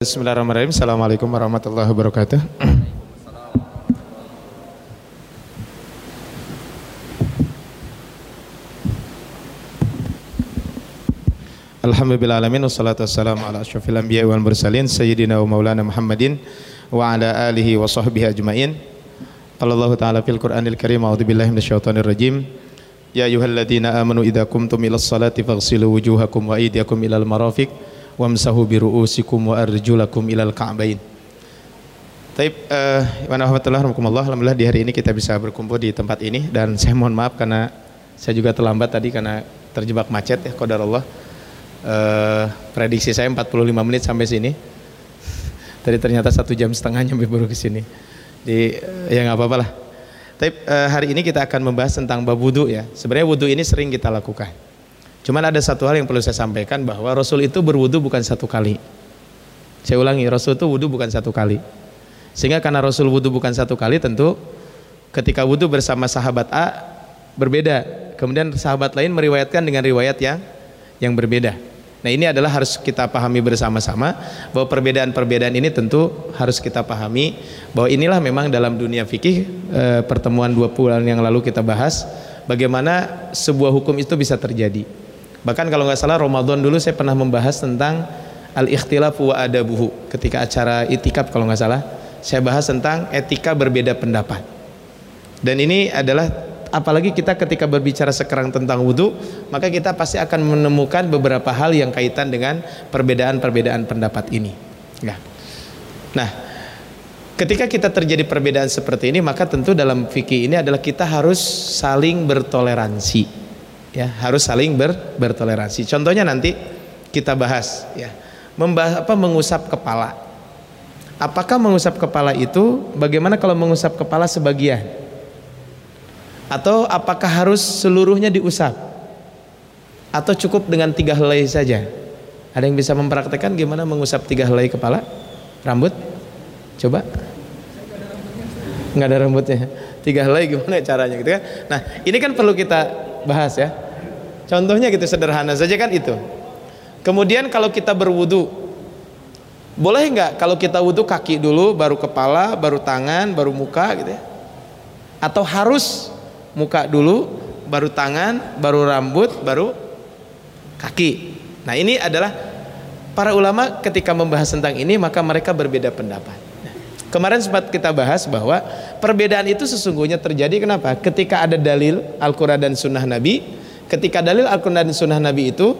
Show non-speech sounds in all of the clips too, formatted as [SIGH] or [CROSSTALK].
Bismillahirrahmanirrahim. Assalamualaikum warahmatullahi wabarakatuh. Alhamdulillahalamin Wassalatu wassalamu ala ashrafil anbiya wal mursalin Sayyidina wa maulana Muhammadin Wa ala alihi wa sahbihi ajmain Qala Allah ta'ala fil Qur'anil karim A'udhu billahi minasyaitonir rajim Ya ayuhalladzina amanu idha kumtum ila salati Faghsilu wujuhakum wa idiyakum ilal marafiq Wamsahu biru'usikum wa arjulakum ilal ka'bain Taib, uh, Alhamdulillah di hari ini kita bisa berkumpul di tempat ini dan saya mohon maaf karena saya juga terlambat tadi karena terjebak macet ya kodar Allah uh, prediksi saya 45 menit sampai sini. [LAUGHS] Tadi ternyata satu jam setengah nyampe baru ke sini. Di uh, ya nggak apa-apa lah. Tapi uh, hari ini kita akan membahas tentang bab wudhu ya. Sebenarnya wudhu ini sering kita lakukan. Cuman ada satu hal yang perlu saya sampaikan bahwa Rasul itu berwudhu bukan satu kali. Saya ulangi, Rasul itu wudhu bukan satu kali. Sehingga karena Rasul wudhu bukan satu kali tentu ketika wudhu bersama sahabat A berbeda. Kemudian sahabat lain meriwayatkan dengan riwayat yang yang berbeda. Nah ini adalah harus kita pahami bersama-sama bahwa perbedaan-perbedaan ini tentu harus kita pahami bahwa inilah memang dalam dunia fikih e, pertemuan dua bulan yang lalu kita bahas bagaimana sebuah hukum itu bisa terjadi. Bahkan kalau nggak salah Ramadan dulu saya pernah membahas tentang al-ikhtilaf wa adabuhu ketika acara itikaf kalau nggak salah saya bahas tentang etika berbeda pendapat. Dan ini adalah apalagi kita ketika berbicara sekarang tentang wudhu maka kita pasti akan menemukan beberapa hal yang kaitan dengan perbedaan-perbedaan pendapat ini ya. nah ketika kita terjadi perbedaan seperti ini maka tentu dalam fikih ini adalah kita harus saling bertoleransi ya harus saling ber, bertoleransi contohnya nanti kita bahas ya membahas apa mengusap kepala apakah mengusap kepala itu bagaimana kalau mengusap kepala sebagian atau apakah harus seluruhnya diusap? Atau cukup dengan tiga helai saja? Ada yang bisa mempraktekkan gimana mengusap tiga helai kepala? Rambut? Coba. Nggak ada rambutnya. Tiga helai gimana caranya gitu kan? Nah ini kan perlu kita bahas ya. Contohnya gitu sederhana saja kan itu. Kemudian kalau kita berwudu, boleh nggak kalau kita wudhu kaki dulu, baru kepala, baru tangan, baru muka gitu ya? Atau harus muka dulu, baru tangan, baru rambut, baru kaki. Nah, ini adalah para ulama ketika membahas tentang ini maka mereka berbeda pendapat. Kemarin sempat kita bahas bahwa perbedaan itu sesungguhnya terjadi kenapa? Ketika ada dalil Al-Quran dan Sunnah Nabi, ketika dalil Al-Quran dan Sunnah Nabi itu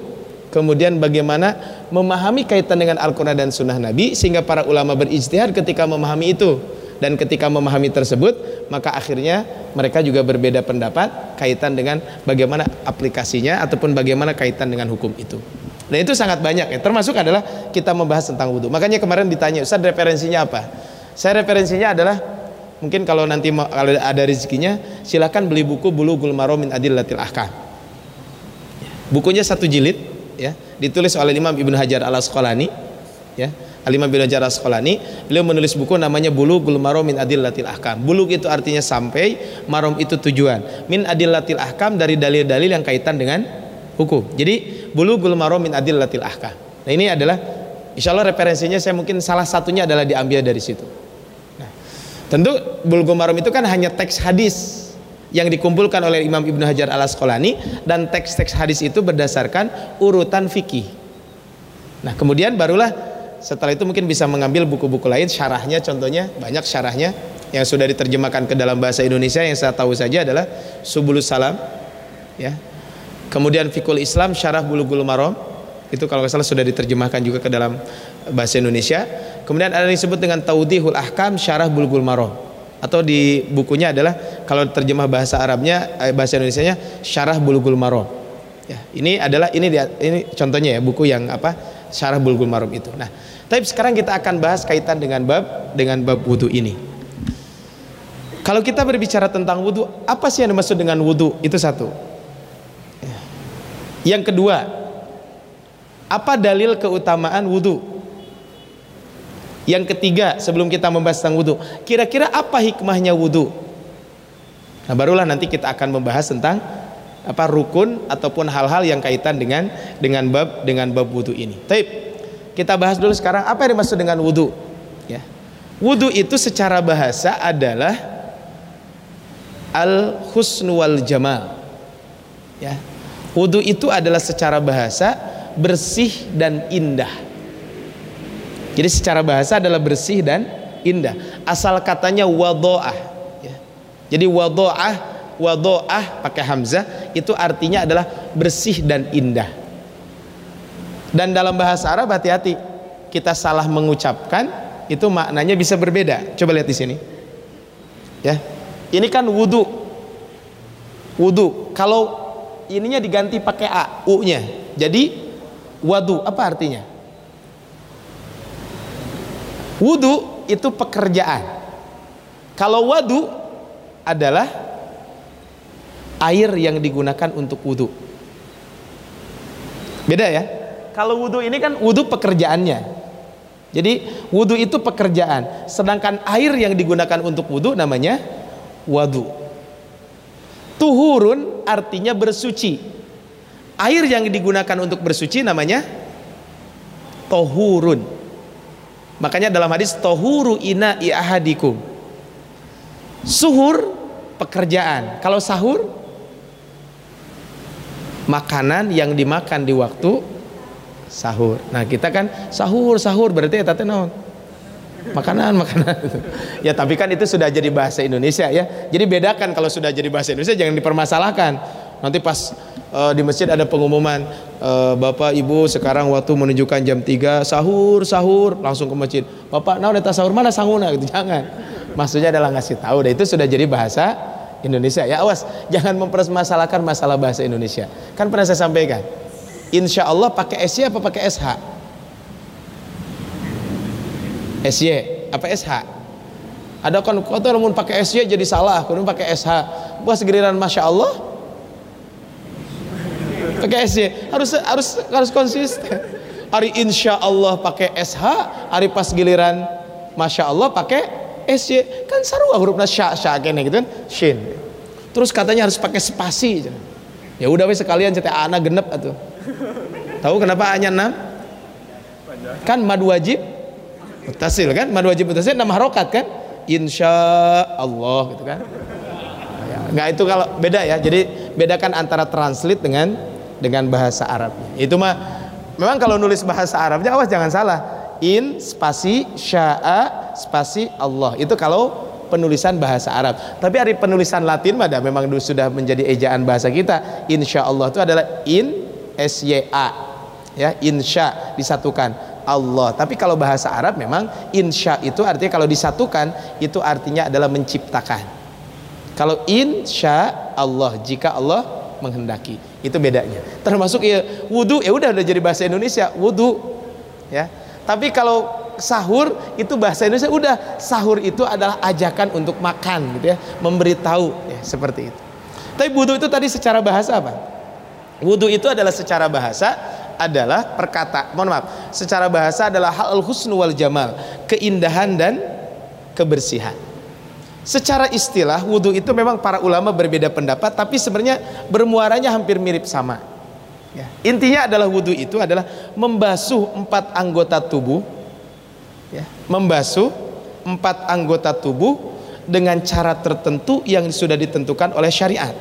kemudian bagaimana memahami kaitan dengan Al-Quran dan Sunnah Nabi sehingga para ulama berijtihad ketika memahami itu. Dan ketika memahami tersebut maka akhirnya mereka juga berbeda pendapat kaitan dengan bagaimana aplikasinya ataupun bagaimana kaitan dengan hukum itu. Dan itu sangat banyak ya termasuk adalah kita membahas tentang wudhu makanya kemarin ditanya Ustaz referensinya apa saya referensinya adalah mungkin kalau nanti kalau ada rezekinya silahkan beli buku bulu Maram min Adillatil Ahkam bukunya satu jilid ya ditulis oleh Imam Ibnu Hajar Al Asqalani ya Alimah bin Hajar Asqalani beliau menulis buku namanya Bulughul Maram min Adillatil Ahkam. Bulugh itu artinya sampai, marom itu tujuan. Min Adillatil Ahkam dari dalil-dalil yang kaitan dengan hukum. Jadi Bulughul Maram min Adillatil Ahkam. Nah, ini adalah insya Allah referensinya saya mungkin salah satunya adalah diambil dari situ. Tentu Bulughul Maram itu kan hanya teks hadis yang dikumpulkan oleh Imam Ibnu Hajar Al Asqalani dan teks-teks hadis itu berdasarkan urutan fikih. Nah, kemudian barulah setelah itu mungkin bisa mengambil buku-buku lain syarahnya contohnya banyak syarahnya yang sudah diterjemahkan ke dalam bahasa Indonesia yang saya tahu saja adalah Subulus Salam ya kemudian Fikul Islam Syarah Bulughul Maram itu kalau nggak salah sudah diterjemahkan juga ke dalam bahasa Indonesia kemudian ada yang disebut dengan Taudihul Ahkam Syarah Bulughul Maram atau di bukunya adalah kalau terjemah bahasa Arabnya eh, bahasa Indonesia-nya Syarah Bulughul Maram ya ini adalah ini ini contohnya ya buku yang apa syarah bulgul marum itu. Nah, tapi sekarang kita akan bahas kaitan dengan bab dengan bab wudhu ini. Kalau kita berbicara tentang wudhu, apa sih yang dimaksud dengan wudhu? Itu satu. Yang kedua, apa dalil keutamaan wudhu? Yang ketiga, sebelum kita membahas tentang wudhu, kira-kira apa hikmahnya wudhu? Nah, barulah nanti kita akan membahas tentang apa rukun ataupun hal-hal yang kaitan dengan dengan bab dengan bab wudu ini. Taib. kita bahas dulu sekarang apa yang dimaksud dengan wudhu. Ya. Wudhu itu secara bahasa adalah al husnu wal jamal. Ya. Wudhu itu adalah secara bahasa bersih dan indah. Jadi secara bahasa adalah bersih dan indah. Asal katanya wadoah. Ya. Jadi wadoah, wadoah pakai hamzah itu artinya adalah bersih dan indah. Dan dalam bahasa Arab hati-hati, kita salah mengucapkan itu maknanya bisa berbeda. Coba lihat di sini. Ya. Ini kan wudu. Wudu. Kalau ininya diganti pakai a, u-nya. Jadi wadu apa artinya? Wudu itu pekerjaan. Kalau wadu adalah air yang digunakan untuk wudu. Beda ya? Kalau wudhu ini kan wudhu pekerjaannya. Jadi wudhu itu pekerjaan, sedangkan air yang digunakan untuk wudhu namanya wadu. Tuhurun artinya bersuci. Air yang digunakan untuk bersuci namanya tohurun. Makanya dalam hadis tohuru ina ahadikum. Suhur pekerjaan. Kalau sahur makanan yang dimakan di waktu sahur. Nah kita kan sahur sahur berarti ya tante naon makanan makanan [LAUGHS] ya tapi kan itu sudah jadi bahasa Indonesia ya jadi bedakan kalau sudah jadi bahasa Indonesia jangan dipermasalahkan nanti pas uh, di masjid ada pengumuman uh, bapak ibu sekarang waktu menunjukkan jam 3 sahur sahur langsung ke masjid bapak naon eta sahur mana sahuna gitu jangan maksudnya adalah ngasih tahu dan itu sudah jadi bahasa Indonesia ya awas jangan mempermasalahkan masalah bahasa Indonesia kan pernah saya sampaikan Insya Allah pakai SY apa pakai SH? SY apa SH? Ada kan namun pakai SY jadi salah, kemudian pakai SH. Buat segeriran Masya Allah pakai SY harus harus harus konsisten. Hari Insya Allah pakai SH, hari pas giliran Masya Allah pakai SY kan sarua hurufnya sya sya kene gitu kan shin. Terus katanya harus pakai spasi. Ya udah wes sekalian cetak anak genep atau Tahu kenapa hanya enam? Kan mad wajib mutasil kan? Mad wajib mutasil nama harokat kan? Insya Allah gitu kan? Nggak itu kalau beda ya. Jadi bedakan antara translate dengan dengan bahasa Arab. Itu mah memang kalau nulis bahasa Arabnya awas jangan salah. In spasi sya'a spasi Allah. Itu kalau penulisan bahasa Arab. Tapi hari penulisan Latin mah memang sudah menjadi ejaan bahasa kita. Insya Allah itu adalah in SYA ya insya disatukan Allah tapi kalau bahasa Arab memang insya itu artinya kalau disatukan itu artinya adalah menciptakan kalau insya Allah jika Allah menghendaki itu bedanya. Termasuk ya wudhu ya udah udah jadi bahasa Indonesia wudhu ya. Tapi kalau sahur itu bahasa Indonesia udah sahur itu adalah ajakan untuk makan gitu ya memberitahu ya seperti itu. Tapi wudhu itu tadi secara bahasa apa? Wudhu itu adalah secara bahasa adalah perkata, mohon maaf, secara bahasa adalah hal husnu wal jamal, keindahan dan kebersihan. Secara istilah wudhu itu memang para ulama berbeda pendapat, tapi sebenarnya bermuaranya hampir mirip sama. Ya. Intinya adalah wudhu itu adalah membasuh empat anggota tubuh, ya. membasuh empat anggota tubuh dengan cara tertentu yang sudah ditentukan oleh syariat.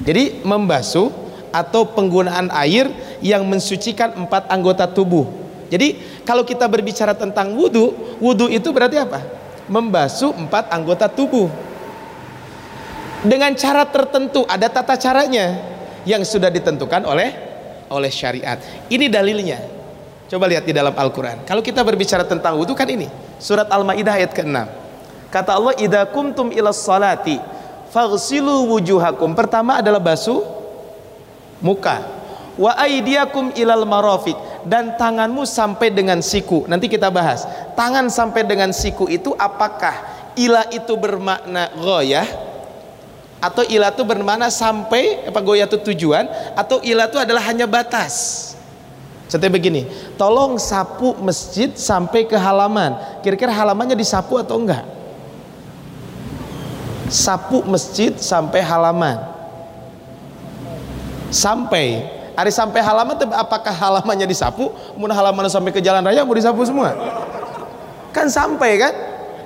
Jadi membasuh atau penggunaan air yang mensucikan empat anggota tubuh. Jadi kalau kita berbicara tentang wudhu, wudhu itu berarti apa? Membasuh empat anggota tubuh. Dengan cara tertentu, ada tata caranya yang sudah ditentukan oleh oleh syariat. Ini dalilnya. Coba lihat di dalam Al-Quran. Kalau kita berbicara tentang wudhu kan ini. Surat Al-Ma'idah ayat ke-6. Kata Allah, Ida kumtum ilas salati, faghsilu wujuhakum. Pertama adalah basuh muka wa aidiakum ilal marofik dan tanganmu sampai dengan siku. Nanti kita bahas. Tangan sampai dengan siku itu apakah ila itu bermakna goyah atau ila itu bermakna sampai apa goyah itu tujuan? Atau ila itu adalah hanya batas? Contohnya begini, tolong sapu masjid sampai ke halaman. Kira-kira halamannya disapu atau enggak? Sapu masjid sampai halaman. Sampai Hari sampai halaman apakah halamannya disapu? Mun halaman sampai ke jalan raya mau disapu semua? Kan sampai kan?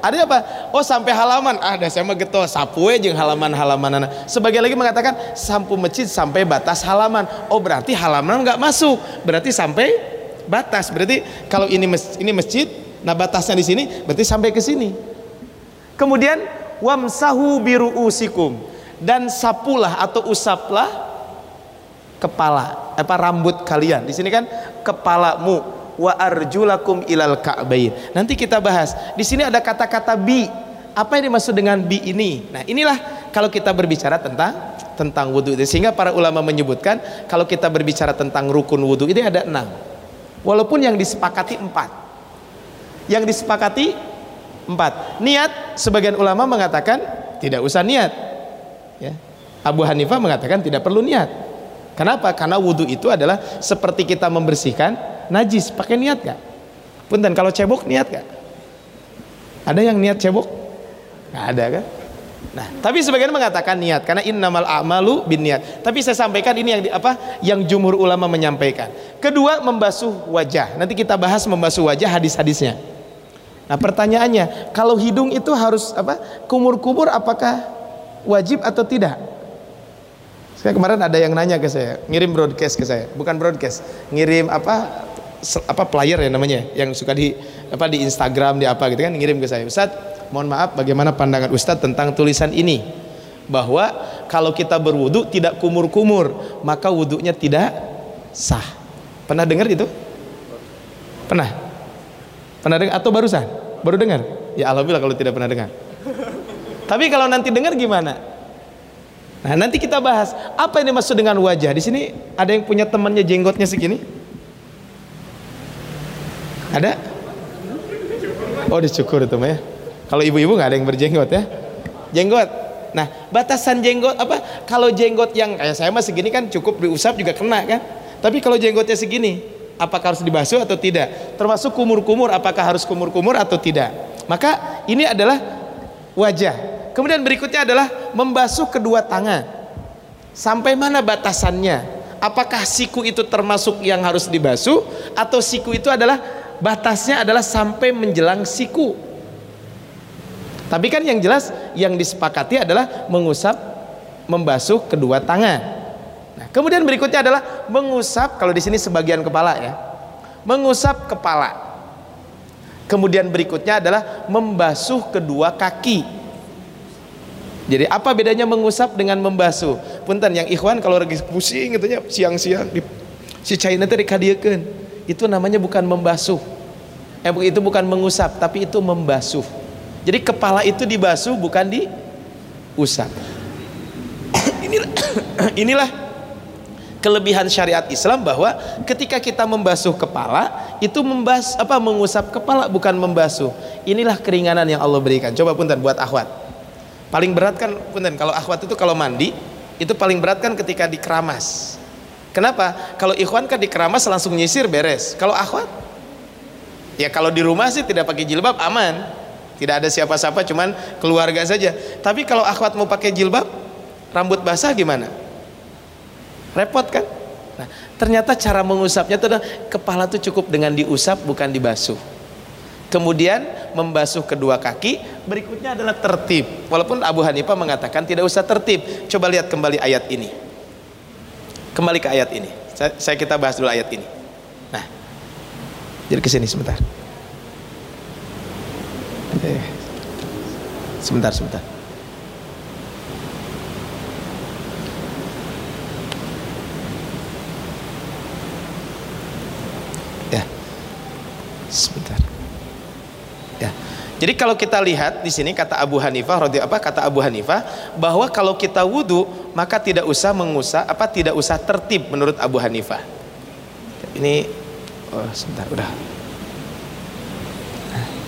Ada apa? Oh sampai halaman. Ah, dah saya mah getol sapu jeung halaman-halaman anak. Sebagian lagi mengatakan sampu masjid sampai batas halaman. Oh berarti halaman nggak masuk. Berarti sampai batas. Berarti kalau ini masjid, ini masjid, nah batasnya di sini berarti sampai ke sini. Kemudian wamsahu biruusikum dan sapulah atau usaplah kepala apa rambut kalian. Di sini kan kepalamu wa arjulakum ilal ka'bain. Nanti kita bahas. Di sini ada kata-kata bi. Apa yang dimaksud dengan bi ini? Nah, inilah kalau kita berbicara tentang tentang wudhu sehingga para ulama menyebutkan kalau kita berbicara tentang rukun wudhu ini ada enam walaupun yang disepakati empat yang disepakati empat niat sebagian ulama mengatakan tidak usah niat ya Abu Hanifah mengatakan tidak perlu niat kenapa karena wudhu itu adalah seperti kita membersihkan najis pakai niat gak? punten kalau cebok niat gak? ada yang niat cebok? nggak ada kan? Nah, tapi sebagian mengatakan niat karena innamal a'malu bin niat. Tapi saya sampaikan ini yang apa? Yang jumhur ulama menyampaikan. Kedua, membasuh wajah. Nanti kita bahas membasuh wajah hadis-hadisnya. Nah, pertanyaannya, kalau hidung itu harus apa? Kumur-kumur apakah wajib atau tidak? Saya kemarin ada yang nanya ke saya, ngirim broadcast ke saya, bukan broadcast, ngirim apa apa player ya namanya yang suka di apa di Instagram di apa gitu kan ngirim ke saya. Ustaz mohon maaf bagaimana pandangan Ustaz tentang tulisan ini? Bahwa kalau kita berwudu tidak kumur-kumur maka wudunya tidak sah. Pernah dengar itu? Pernah? Pernah dengar atau barusan? Baru dengar? Ya alhamdulillah kalau tidak pernah dengar. Tapi kalau nanti dengar gimana nah nanti kita bahas apa yang dimaksud dengan wajah di sini ada yang punya temannya jenggotnya segini ada? Oh dicukur itu ya. Kalau ibu-ibu nggak ada yang berjenggot ya. Jenggot. Nah, batasan jenggot apa? Kalau jenggot yang kayak saya mah segini kan cukup diusap juga kena kan. Tapi kalau jenggotnya segini, apakah harus dibasuh atau tidak? Termasuk kumur-kumur, apakah harus kumur-kumur atau tidak? Maka ini adalah wajah. Kemudian berikutnya adalah membasuh kedua tangan. Sampai mana batasannya? Apakah siku itu termasuk yang harus dibasuh? Atau siku itu adalah batasnya adalah sampai menjelang siku? Tapi kan yang jelas yang disepakati adalah mengusap membasuh kedua tangan. Nah kemudian berikutnya adalah mengusap kalau di sini sebagian kepala ya mengusap kepala. Kemudian berikutnya adalah membasuh kedua kaki jadi apa bedanya mengusap dengan membasuh? Punten yang ikhwan kalau lagi pusing gitu ya siang-siang di si China tadi dikadieukeun itu namanya bukan membasuh. Eh, itu bukan mengusap tapi itu membasuh. Jadi kepala itu dibasuh bukan diusap [COUGHS] inilah [COUGHS] inilah kelebihan syariat Islam bahwa ketika kita membasuh kepala itu membas apa mengusap kepala bukan membasuh. Inilah keringanan yang Allah berikan. Coba punten buat akhwat paling berat kan punten kalau akhwat itu kalau mandi itu paling berat kan ketika dikeramas Kenapa? Kalau ikhwan kan dikeramas langsung nyisir beres. Kalau akhwat ya kalau di rumah sih tidak pakai jilbab aman. Tidak ada siapa-siapa cuman keluarga saja. Tapi kalau akhwat mau pakai jilbab, rambut basah gimana? Repot kan? Nah, ternyata cara mengusapnya itu adalah kepala tuh cukup dengan diusap bukan dibasuh. Kemudian membasuh kedua kaki, berikutnya adalah tertib. Walaupun Abu Hanifah mengatakan tidak usah tertib. Coba lihat kembali ayat ini. Kembali ke ayat ini. Saya, saya kita bahas dulu ayat ini. Nah, jadi ke sini sebentar. Eh, sebentar, sebentar. Ya, sebentar. Ya. Jadi kalau kita lihat di sini kata Abu Hanifah apa kata Abu Hanifah bahwa kalau kita wudhu maka tidak usah mengusah apa tidak usah tertib menurut Abu Hanifah. Ini oh sebentar udah.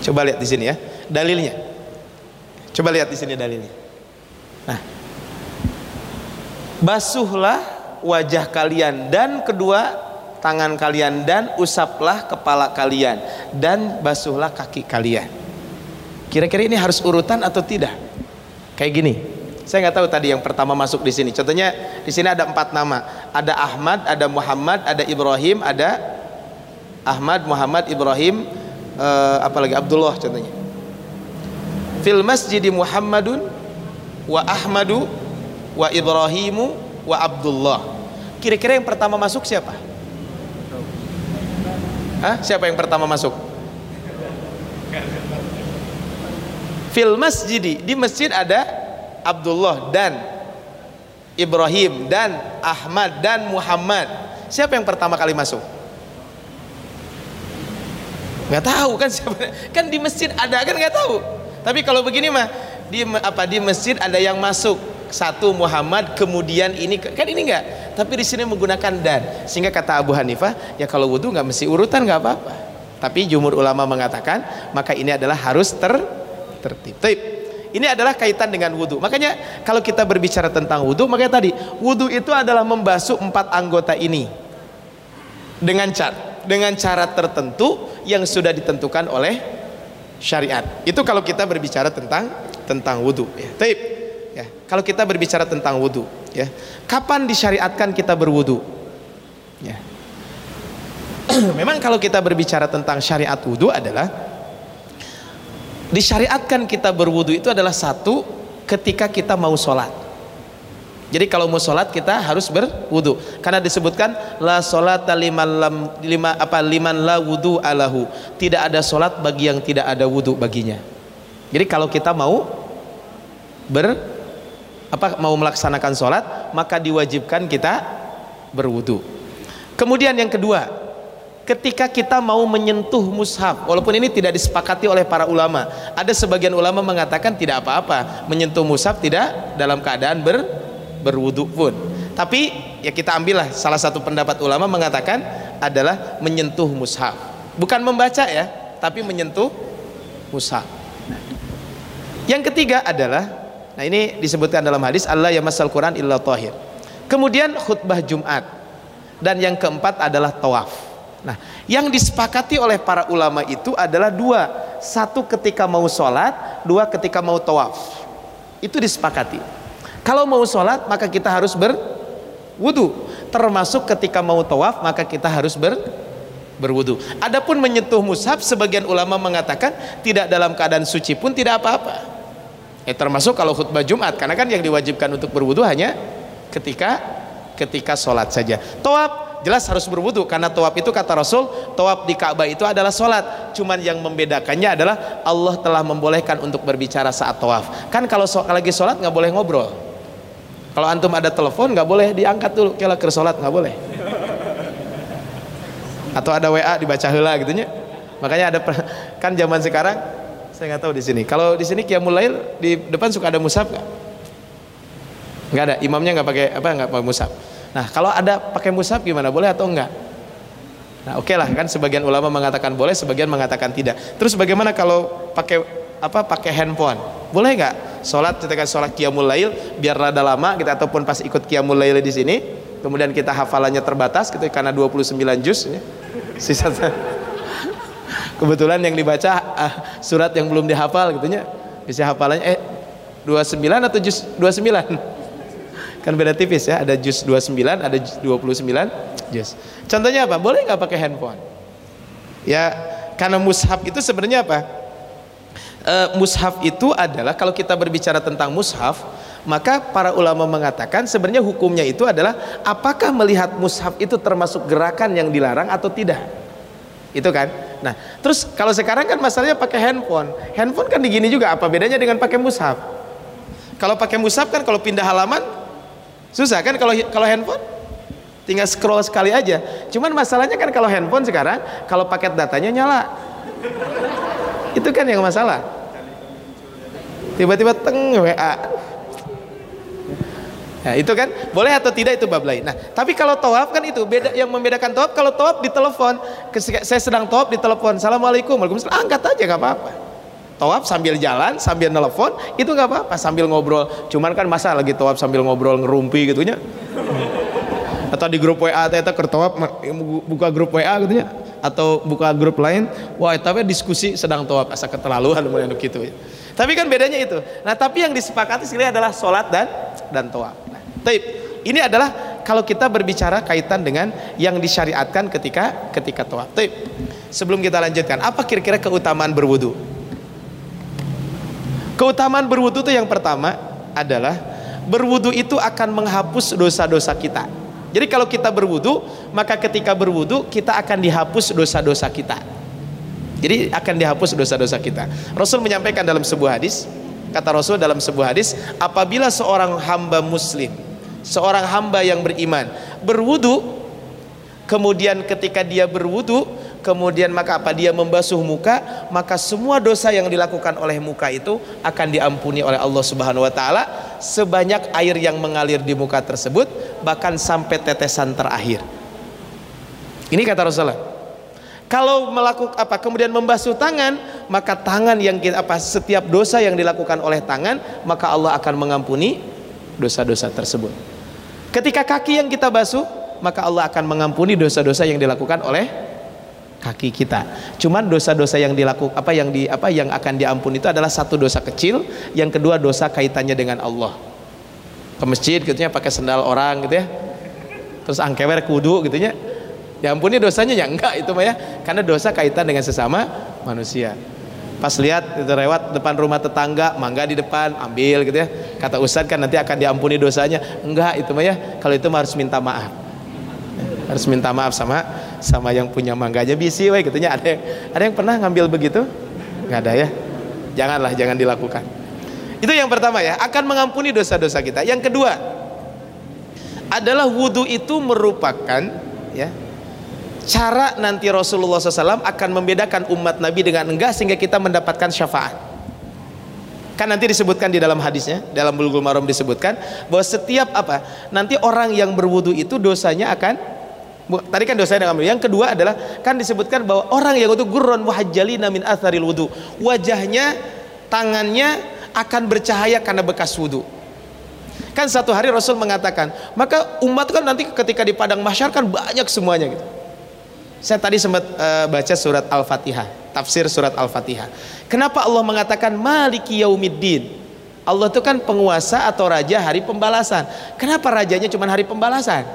Coba lihat di sini ya dalilnya. Coba lihat di sini dalilnya. Nah, basuhlah wajah kalian dan kedua tangan kalian dan usaplah kepala kalian dan basuhlah kaki kalian. Kira-kira ini harus urutan atau tidak? Kayak gini. Saya nggak tahu tadi yang pertama masuk di sini. Contohnya di sini ada empat nama. Ada Ahmad, ada Muhammad, ada Ibrahim, ada Ahmad, Muhammad, Ibrahim, uh, apalagi Abdullah contohnya. Fil masjid Muhammadun wa Ahmadu wa Ibrahimu wa Abdullah. Kira-kira yang pertama masuk siapa? Hah? Siapa yang pertama masuk? Fil masjidi di masjid ada Abdullah dan Ibrahim dan Ahmad dan Muhammad. Siapa yang pertama kali masuk? Nggak tahu kan siapa? Kan di masjid ada kan nggak tahu. Tapi kalau begini mah di apa di masjid ada yang masuk satu Muhammad kemudian ini kan ini enggak tapi di sini menggunakan dan sehingga kata Abu Hanifah ya kalau wudhu nggak mesti urutan nggak apa-apa tapi jumur ulama mengatakan maka ini adalah harus ter tertib. Ini adalah kaitan dengan wudhu. Makanya kalau kita berbicara tentang wudhu, makanya tadi wudhu itu adalah membasuh empat anggota ini dengan cara dengan cara tertentu yang sudah ditentukan oleh syariat. Itu kalau kita berbicara tentang tentang wudhu. Ya. Kalau kita berbicara tentang wudhu, ya. Kapan disyariatkan kita berwudhu? Ya. [CLEARS THROAT] Memang kalau kita berbicara tentang syariat wudhu adalah disyariatkan kita berwudu itu adalah satu ketika kita mau sholat jadi kalau mau sholat kita harus berwudu karena disebutkan la sholat liman lima apa liman la wudu alahu tidak ada sholat bagi yang tidak ada wudu baginya jadi kalau kita mau ber apa mau melaksanakan sholat maka diwajibkan kita berwudu. Kemudian yang kedua ketika kita mau menyentuh mushaf walaupun ini tidak disepakati oleh para ulama ada sebagian ulama mengatakan tidak apa-apa menyentuh mushaf tidak dalam keadaan ber, berwudhu pun. Tapi ya kita ambillah salah satu pendapat ulama mengatakan adalah menyentuh mushaf. Bukan membaca ya tapi menyentuh mushaf. Yang ketiga adalah nah ini disebutkan dalam hadis Allah ya masal Quran illa tahir kemudian khutbah Jumat dan yang keempat adalah tawaf Nah, yang disepakati oleh para ulama itu adalah dua. Satu ketika mau sholat, dua ketika mau tawaf. Itu disepakati. Kalau mau sholat, maka kita harus berwudu. Termasuk ketika mau tawaf, maka kita harus ber berwudu. Adapun menyentuh mushaf, sebagian ulama mengatakan tidak dalam keadaan suci pun tidak apa-apa. Eh, termasuk kalau khutbah Jumat, karena kan yang diwajibkan untuk berwudu hanya ketika ketika sholat saja. Tawaf jelas harus berwudu karena tawaf itu kata Rasul tawaf di Ka'bah itu adalah solat cuman yang membedakannya adalah Allah telah membolehkan untuk berbicara saat tawaf. Kan kalau so lagi solat nggak boleh ngobrol. Kalau antum ada telepon nggak boleh diangkat dulu. Kalau ke solat nggak boleh. Atau ada WA dibaca hela gitunya. Makanya ada [LAUGHS] kan zaman sekarang saya nggak tahu di sini kalau di sini Qiyamul Lail di depan suka ada musab nggak nggak ada imamnya nggak pakai apa nggak pakai musab Nah, kalau ada pakai mushaf gimana? Boleh atau enggak? Nah, oke okay lah kan sebagian ulama mengatakan boleh, sebagian mengatakan tidak. Terus bagaimana kalau pakai apa? Pakai handphone. Boleh enggak? Salat ketika salat qiyamul lail biar rada lama kita ataupun pas ikut qiyamul lail di sini, kemudian kita hafalannya terbatas gitu karena 29 juz. Sisa Kebetulan yang dibaca uh, surat yang belum dihafal gitu ya. Bisa hafalannya eh 29 atau juz 29? [LAUGHS] kan beda tipis ya ada jus 29 ada jus 29 jus contohnya apa? Boleh nggak pakai handphone? Ya karena mushaf itu sebenarnya apa? E, mushaf itu adalah kalau kita berbicara tentang mushaf maka para ulama mengatakan sebenarnya hukumnya itu adalah apakah melihat mushaf itu termasuk gerakan yang dilarang atau tidak itu kan nah terus kalau sekarang kan masalahnya pakai handphone handphone kan digini juga apa bedanya dengan pakai mushaf kalau pakai mushaf kan kalau pindah halaman Susah kan kalau kalau handphone? Tinggal scroll sekali aja. Cuman masalahnya kan kalau handphone sekarang kalau paket datanya nyala. Itu kan yang masalah. Tiba-tiba teng WA. Nah, itu kan boleh atau tidak itu bab lain. Nah, tapi kalau tawaf kan itu beda yang membedakan tawaf kalau tawaf di telepon, saya sedang tawaf di telepon, assalamualaikum, waalaikumsalam, angkat aja nggak apa-apa. Tawaf sambil jalan sambil nelfon itu nggak apa-apa sambil ngobrol. Cuman kan masa lagi tawaf sambil ngobrol ngerumpi gitunya. Atau di grup WA ternyata kertawaf buka grup WA gitunya. Atau buka grup lain wah tapi diskusi sedang tawaf asa keterlaluan mulai gitu ya. tapi kan bedanya itu. Nah tapi yang disepakati sekali adalah sholat dan dan tawaf taib. Ini adalah kalau kita berbicara kaitan dengan yang disyariatkan ketika ketika tawaf. Taib. Sebelum kita lanjutkan apa kira-kira keutamaan berwudu? Keutamaan berwudu itu yang pertama adalah berwudu itu akan menghapus dosa-dosa kita. Jadi kalau kita berwudu, maka ketika berwudu kita akan dihapus dosa-dosa kita. Jadi akan dihapus dosa-dosa kita. Rasul menyampaikan dalam sebuah hadis, kata Rasul dalam sebuah hadis, apabila seorang hamba muslim, seorang hamba yang beriman. Berwudu, kemudian ketika dia berwudu, kemudian maka apa? Dia membasuh muka maka semua dosa yang dilakukan oleh muka itu akan diampuni oleh Allah Subhanahu wa taala. Sebanyak air yang mengalir di muka tersebut bahkan sampai tetesan terakhir. Ini kata Rasulullah. Kalau melakukan apa? Kemudian membasuh tangan maka tangan yang kita apa? Setiap dosa yang dilakukan oleh tangan maka Allah akan mengampuni dosa-dosa tersebut ketika kaki yang kita basuh maka Allah akan mengampuni dosa-dosa yang dilakukan oleh kaki kita. Cuman dosa-dosa yang dilakukan apa yang di apa yang akan diampuni itu adalah satu dosa kecil, yang kedua dosa kaitannya dengan Allah. Ke masjid gitu ya pakai sendal orang gitu ya. Terus angkewer kudu gitu ya. Diampuni dosanya ya enggak itu mah ya, karena dosa kaitan dengan sesama manusia. Pas lihat itu lewat depan rumah tetangga, mangga di depan, ambil gitu ya. Kata Ustadz kan nanti akan diampuni dosanya. Enggak itu mah ya, kalau itu harus minta maaf. Harus minta maaf sama sama yang punya mangganya bisi we gitunya. Ada yang, ada yang pernah ngambil begitu? Nggak ada ya? Janganlah jangan dilakukan. Itu yang pertama ya. Akan mengampuni dosa-dosa kita. Yang kedua adalah wudhu itu merupakan ya cara nanti Rasulullah SAW akan membedakan umat Nabi dengan enggak sehingga kita mendapatkan syafaat kan nanti disebutkan di dalam hadisnya dalam bulgul marom disebutkan bahwa setiap apa nanti orang yang berwudu itu dosanya akan Tadi kan dosa yang. Yang kedua adalah kan disebutkan bahwa orang yang itu gurun wahjalina min atharil wudu. Wajahnya, tangannya akan bercahaya karena bekas wudu. Kan satu hari Rasul mengatakan, maka umat kan nanti ketika di padang mahsyar kan banyak semuanya gitu. Saya tadi sempat uh, baca surat Al-Fatihah, tafsir surat Al-Fatihah. Kenapa Allah mengatakan Maliki Yaumiddin? Allah itu kan penguasa atau raja hari pembalasan. Kenapa rajanya cuma hari pembalasan?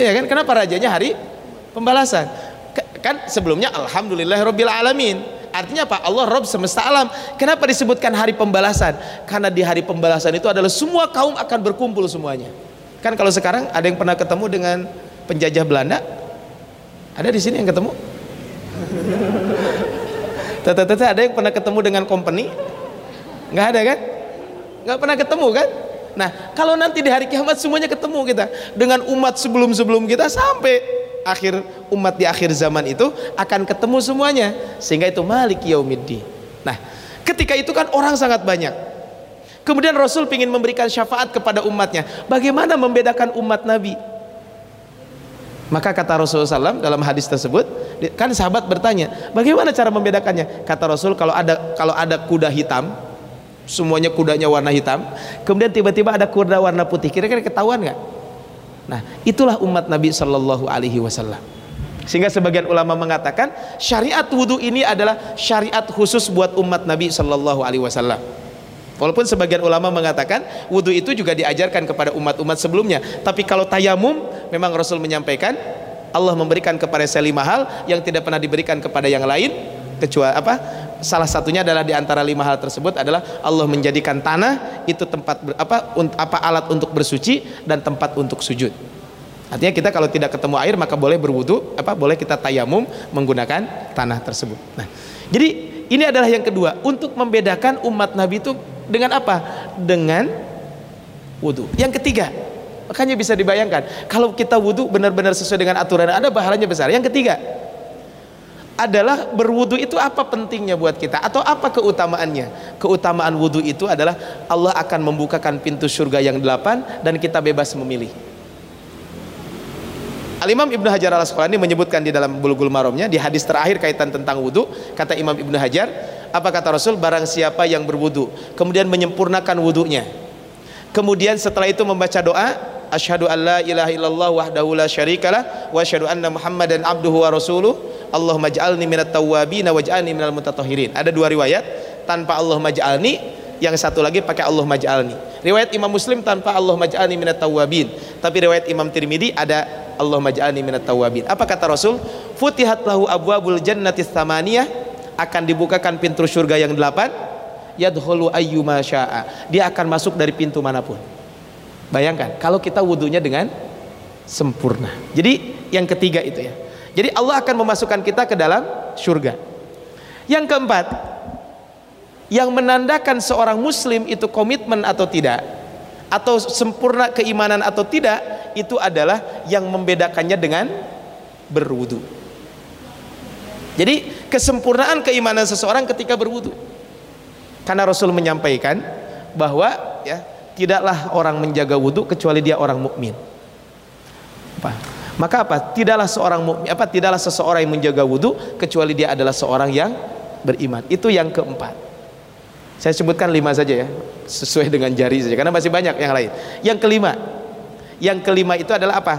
Iya kan? Kenapa rajanya hari pembalasan? Kan sebelumnya alhamdulillah rabbil alamin. Artinya apa? Allah Rob semesta alam. Kenapa disebutkan hari pembalasan? Karena di hari pembalasan itu adalah semua kaum akan berkumpul semuanya. Kan kalau sekarang ada yang pernah ketemu dengan penjajah Belanda? Ada di sini yang ketemu? Tete-tete ada yang pernah ketemu dengan company? Nggak ada kan? Nggak pernah ketemu kan? Nah, kalau nanti di hari kiamat semuanya ketemu kita dengan umat sebelum-sebelum kita sampai akhir umat di akhir zaman itu akan ketemu semuanya sehingga itu Malik Yaumiddin. Nah, ketika itu kan orang sangat banyak. Kemudian Rasul ingin memberikan syafaat kepada umatnya. Bagaimana membedakan umat Nabi? Maka kata Rasulullah SAW dalam hadis tersebut, kan sahabat bertanya, bagaimana cara membedakannya? Kata Rasul, kalau ada kalau ada kuda hitam, semuanya kudanya warna hitam kemudian tiba-tiba ada kuda warna putih kira-kira ketahuan nggak? Nah itulah umat Nabi Shallallahu Alaihi Wasallam. Sehingga sebagian ulama mengatakan syariat wudhu ini adalah syariat khusus buat umat Nabi Shallallahu Alaihi Wasallam Walaupun sebagian ulama mengatakan wudhu itu juga diajarkan kepada umat-umat sebelumnya. Tapi kalau tayamum, memang Rasul menyampaikan Allah memberikan kepada saya lima hal yang tidak pernah diberikan kepada yang lain kecuali apa salah satunya adalah di antara lima hal tersebut adalah Allah menjadikan tanah itu tempat ber, apa un, apa alat untuk bersuci dan tempat untuk sujud. Artinya kita kalau tidak ketemu air maka boleh berwudu, apa boleh kita tayamum menggunakan tanah tersebut. Nah, jadi ini adalah yang kedua untuk membedakan umat Nabi itu dengan apa? Dengan wudu. Yang ketiga, makanya bisa dibayangkan kalau kita wudu benar-benar sesuai dengan aturan ada pahalanya besar. Yang ketiga, adalah berwudu itu apa pentingnya buat kita atau apa keutamaannya keutamaan wudu itu adalah Allah akan membukakan pintu surga yang delapan dan kita bebas memilih Al-Imam Ibnu Hajar al-Asqalani menyebutkan di dalam Bulughul Maromnya di hadis terakhir kaitan tentang wudu kata Imam Ibnu Hajar apa kata Rasul? Barang siapa yang berwudu kemudian menyempurnakan wudunya. Kemudian setelah itu membaca doa asyhadu an la ilaha illallah wahdahu la syarikalah wa asyhadu anna muhammadan abduhu wa rasuluh. Allahumma ij'alni minat tawwabin waj'alni minal mutatahhirin. Ada dua riwayat tanpa Allah maj'alni yang satu lagi pakai Allah maj'alni riwayat Imam Muslim tanpa Allah maj'alni minat tawwabin tapi riwayat Imam Tirmidzi ada Allah maj'alni minat tawwabin apa kata Rasul futihat lahu abwabul jannati tsamaniyah akan dibukakan pintu surga yang delapan yadkhulu ayyuma syaa. Dia akan masuk dari pintu mana pun. Bayangkan kalau kita wudhunya dengan sempurna. Jadi yang ketiga itu ya. Jadi Allah akan memasukkan kita ke dalam surga. Yang keempat, yang menandakan seorang muslim itu komitmen atau tidak atau sempurna keimanan atau tidak itu adalah yang membedakannya dengan berwudu. Jadi kesempurnaan keimanan seseorang ketika berwudu. Karena Rasul menyampaikan bahwa ya tidaklah orang menjaga wudhu kecuali dia orang mukmin. Apa? Maka apa? Tidaklah seorang mukmin apa tidaklah seseorang yang menjaga wudhu kecuali dia adalah seorang yang beriman. Itu yang keempat. Saya sebutkan lima saja ya, sesuai dengan jari saja karena masih banyak yang lain. Yang kelima, yang kelima itu adalah apa?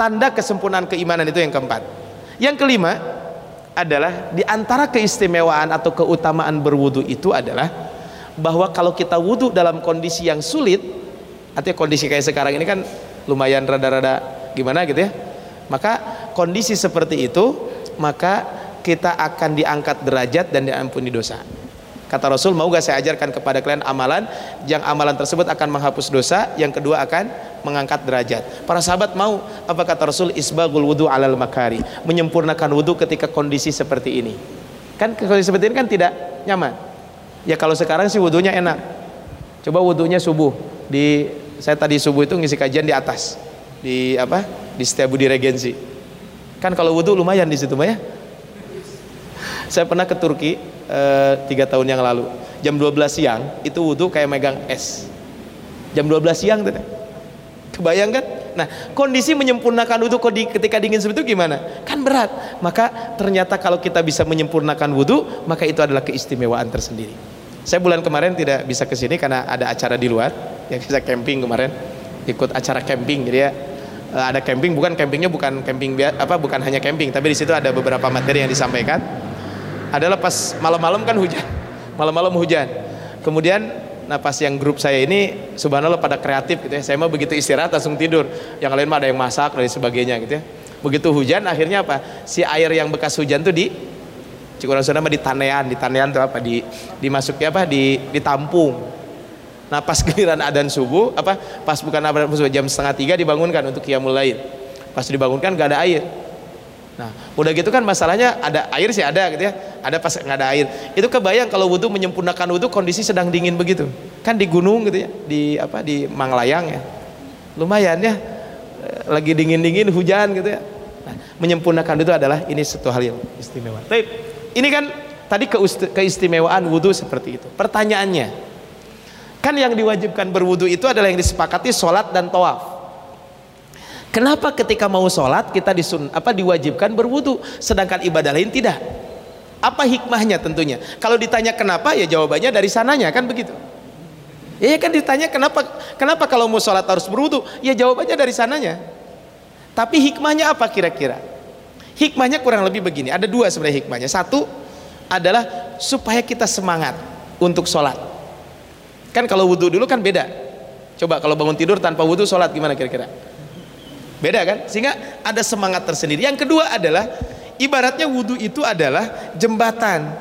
Tanda kesempurnaan keimanan itu yang keempat. Yang kelima adalah di antara keistimewaan atau keutamaan berwudu itu adalah bahwa kalau kita wudhu dalam kondisi yang sulit artinya kondisi kayak sekarang ini kan lumayan rada-rada gimana gitu ya maka kondisi seperti itu maka kita akan diangkat derajat dan diampuni dosa kata Rasul mau gak saya ajarkan kepada kalian amalan yang amalan tersebut akan menghapus dosa yang kedua akan mengangkat derajat. Para sahabat mau apa kata Rasul? Isbagul wudhu alal makari. Menyempurnakan wudhu ketika kondisi seperti ini. Kan kondisi seperti ini kan tidak nyaman. Ya kalau sekarang sih wudhunya enak. Coba wudhunya subuh. Di saya tadi subuh itu ngisi kajian di atas. Di apa? Di Setiabudi Regensi. Kan kalau wudhu lumayan di situ ya. Saya pernah ke Turki tiga tahun yang lalu. Jam 12 siang itu wudhu kayak megang es. Jam 12 siang tuh. Kebayang kan? Nah, kondisi menyempurnakan wudhu ketika dingin seperti itu gimana? Kan berat. Maka ternyata kalau kita bisa menyempurnakan wudhu, maka itu adalah keistimewaan tersendiri. Saya bulan kemarin tidak bisa ke sini karena ada acara di luar, yang bisa camping kemarin, ikut acara camping. Jadi ya eh, ada camping, bukan campingnya bukan camping apa bukan hanya camping, tapi di situ ada beberapa materi yang disampaikan. Adalah pas malam-malam kan hujan, malam-malam hujan. Kemudian Nah pas yang grup saya ini subhanallah pada kreatif gitu ya. Saya mah begitu istirahat langsung tidur. Yang lain mah ada yang masak dan sebagainya gitu ya. Begitu hujan akhirnya apa? Si air yang bekas hujan tuh di Cikurang Sunda mah di tanean, di tanean tuh apa? Di dimasuknya apa? Di ditampung. Nah pas [LAUGHS] giliran adan subuh apa? Pas bukan adan subuh jam setengah tiga dibangunkan untuk qiyamul lail. Pas dibangunkan gak ada air. Nah, udah gitu kan masalahnya ada air sih ada gitu ya. Ada pas nggak ada air. Itu kebayang kalau wudhu menyempurnakan wudhu kondisi sedang dingin begitu. Kan di gunung gitu ya, di apa di Manglayang ya. Lumayan ya. Lagi dingin-dingin hujan gitu ya. Nah, menyempurnakan itu adalah ini satu hal yang istimewa. Tapi ini kan tadi keistimewaan wudhu seperti itu. Pertanyaannya, kan yang diwajibkan berwudhu itu adalah yang disepakati sholat dan tawaf. Kenapa ketika mau sholat kita disun apa diwajibkan berwudu, sedangkan ibadah lain tidak? Apa hikmahnya tentunya? Kalau ditanya kenapa ya jawabannya dari sananya kan begitu. Ya kan ditanya kenapa kenapa kalau mau sholat harus berwudu? Ya jawabannya dari sananya. Tapi hikmahnya apa kira-kira? Hikmahnya kurang lebih begini. Ada dua sebenarnya hikmahnya. Satu adalah supaya kita semangat untuk sholat. Kan kalau wudhu dulu kan beda. Coba kalau bangun tidur tanpa wudhu sholat gimana kira-kira? Beda kan? Sehingga ada semangat tersendiri. Yang kedua adalah ibaratnya wudhu itu adalah jembatan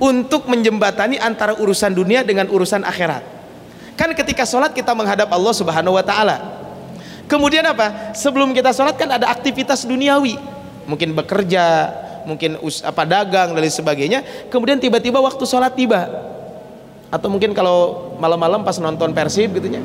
untuk menjembatani antara urusan dunia dengan urusan akhirat. Kan ketika sholat kita menghadap Allah Subhanahu Wa Taala. Kemudian apa? Sebelum kita sholat kan ada aktivitas duniawi, mungkin bekerja, mungkin us apa dagang dan sebagainya. Kemudian tiba-tiba waktu sholat tiba, atau mungkin kalau malam-malam pas nonton Persib gitunya,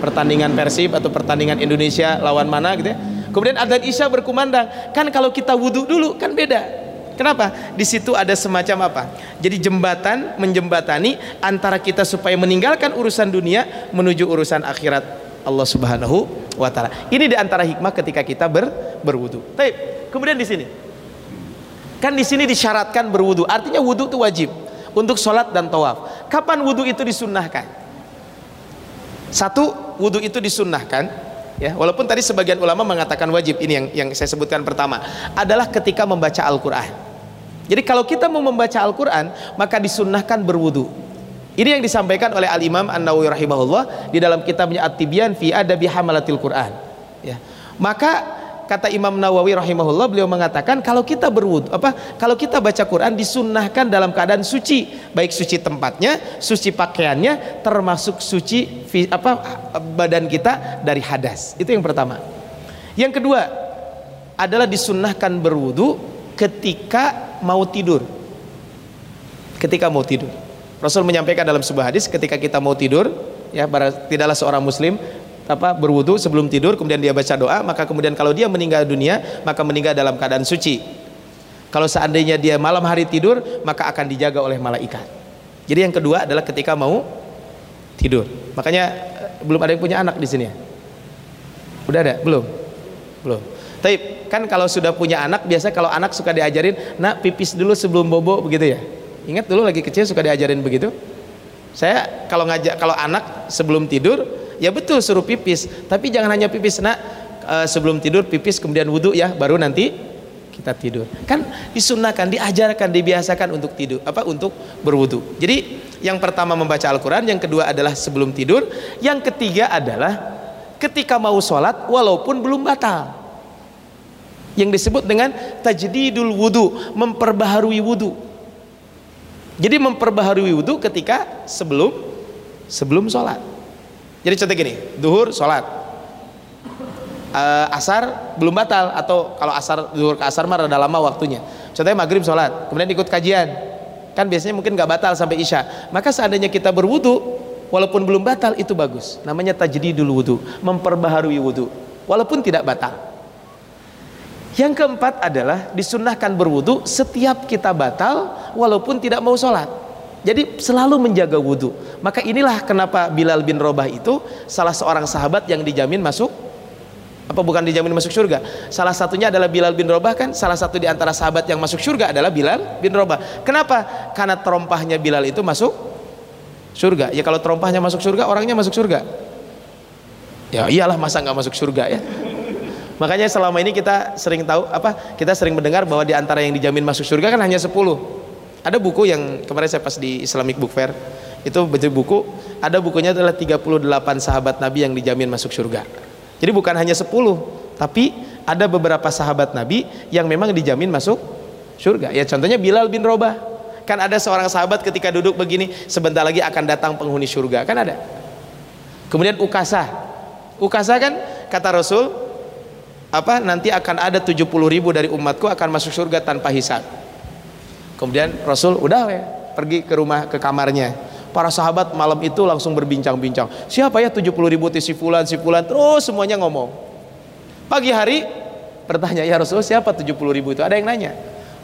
pertandingan Persib atau pertandingan Indonesia lawan mana gitu ya. Kemudian adzan Isya berkumandang. Kan kalau kita wudhu dulu kan beda. Kenapa? Di situ ada semacam apa? Jadi jembatan menjembatani antara kita supaya meninggalkan urusan dunia menuju urusan akhirat Allah Subhanahu wa taala. Ini di antara hikmah ketika kita ber, berwudu. Baik. Kemudian di sini. Kan di sini disyaratkan berwudu. Artinya wudu itu wajib untuk sholat dan tawaf. Kapan wudu itu disunnahkan? Satu, wudhu itu disunnahkan ya walaupun tadi sebagian ulama mengatakan wajib ini yang yang saya sebutkan pertama adalah ketika membaca Al-Qur'an. Jadi kalau kita mau membaca Al-Qur'an maka disunnahkan berwudu. Ini yang disampaikan oleh Al-Imam An-Nawawi rahimahullah di dalam kitabnya At-Tibyan fi Adabi Hamalatil Qur'an. Ya. Maka kata Imam Nawawi rahimahullah beliau mengatakan kalau kita berwudu apa kalau kita baca Quran disunnahkan dalam keadaan suci baik suci tempatnya suci pakaiannya termasuk suci apa badan kita dari hadas. Itu yang pertama. Yang kedua adalah disunnahkan berwudu ketika mau tidur. Ketika mau tidur. Rasul menyampaikan dalam sebuah hadis ketika kita mau tidur ya tidaklah seorang muslim apa berwudu sebelum tidur kemudian dia baca doa maka kemudian kalau dia meninggal dunia maka meninggal dalam keadaan suci. Kalau seandainya dia malam hari tidur maka akan dijaga oleh malaikat. Jadi yang kedua adalah ketika mau tidur. Makanya eh, belum ada yang punya anak di sini ya? Udah ada? Belum? Belum. Tapi kan kalau sudah punya anak biasa kalau anak suka diajarin nak pipis dulu sebelum bobo begitu ya? Ingat dulu lagi kecil suka diajarin begitu? Saya kalau ngajak kalau anak sebelum tidur ya betul suruh pipis. Tapi jangan hanya pipis nak. E, sebelum tidur pipis kemudian wudhu ya baru nanti kita tidur. Kan disunahkan diajarkan dibiasakan untuk tidur apa untuk berwudhu jadi yang pertama membaca Al-Quran yang kedua adalah sebelum tidur yang ketiga adalah ketika mau sholat walaupun belum batal. Yang disebut dengan tajdidul wudhu memperbaharui wudhu jadi memperbaharui wudhu ketika sebelum sebelum sholat jadi contoh gini, duhur sholat, uh, asar belum batal atau kalau asar duhur ke asar mah rada lama waktunya. Contohnya maghrib sholat, kemudian ikut kajian, kan biasanya mungkin nggak batal sampai isya. Maka seandainya kita berwudu, walaupun belum batal itu bagus. Namanya tajdidul wudu, memperbaharui wudu, walaupun tidak batal. Yang keempat adalah disunahkan berwudu setiap kita batal walaupun tidak mau sholat. Jadi selalu menjaga wudhu. Maka inilah kenapa Bilal bin Robah itu salah seorang sahabat yang dijamin masuk apa bukan dijamin masuk surga? Salah satunya adalah Bilal bin Robah kan salah satu di antara sahabat yang masuk surga adalah Bilal bin Robah. Kenapa? Karena terompahnya Bilal itu masuk surga. Ya kalau terompahnya masuk surga, orangnya masuk surga. Ya iyalah masa nggak masuk surga ya. Makanya selama ini kita sering tahu apa? Kita sering mendengar bahwa di antara yang dijamin masuk surga kan hanya 10 ada buku yang kemarin saya pas di Islamic Book Fair itu baca buku ada bukunya adalah 38 sahabat Nabi yang dijamin masuk surga. Jadi bukan hanya 10 tapi ada beberapa sahabat Nabi yang memang dijamin masuk surga. Ya contohnya Bilal bin Robah. Kan ada seorang sahabat ketika duduk begini sebentar lagi akan datang penghuni surga. Kan ada. Kemudian Ukasa. Ukasa kan kata Rasul apa nanti akan ada 70 ribu dari umatku akan masuk surga tanpa hisab kemudian Rasul udah ya pergi ke rumah ke kamarnya. Para sahabat malam itu langsung berbincang-bincang. Siapa ya 70 ribu si fulan si fulan? Terus semuanya ngomong. Pagi hari bertanya ya Rasul siapa 70 ribu itu? Ada yang nanya.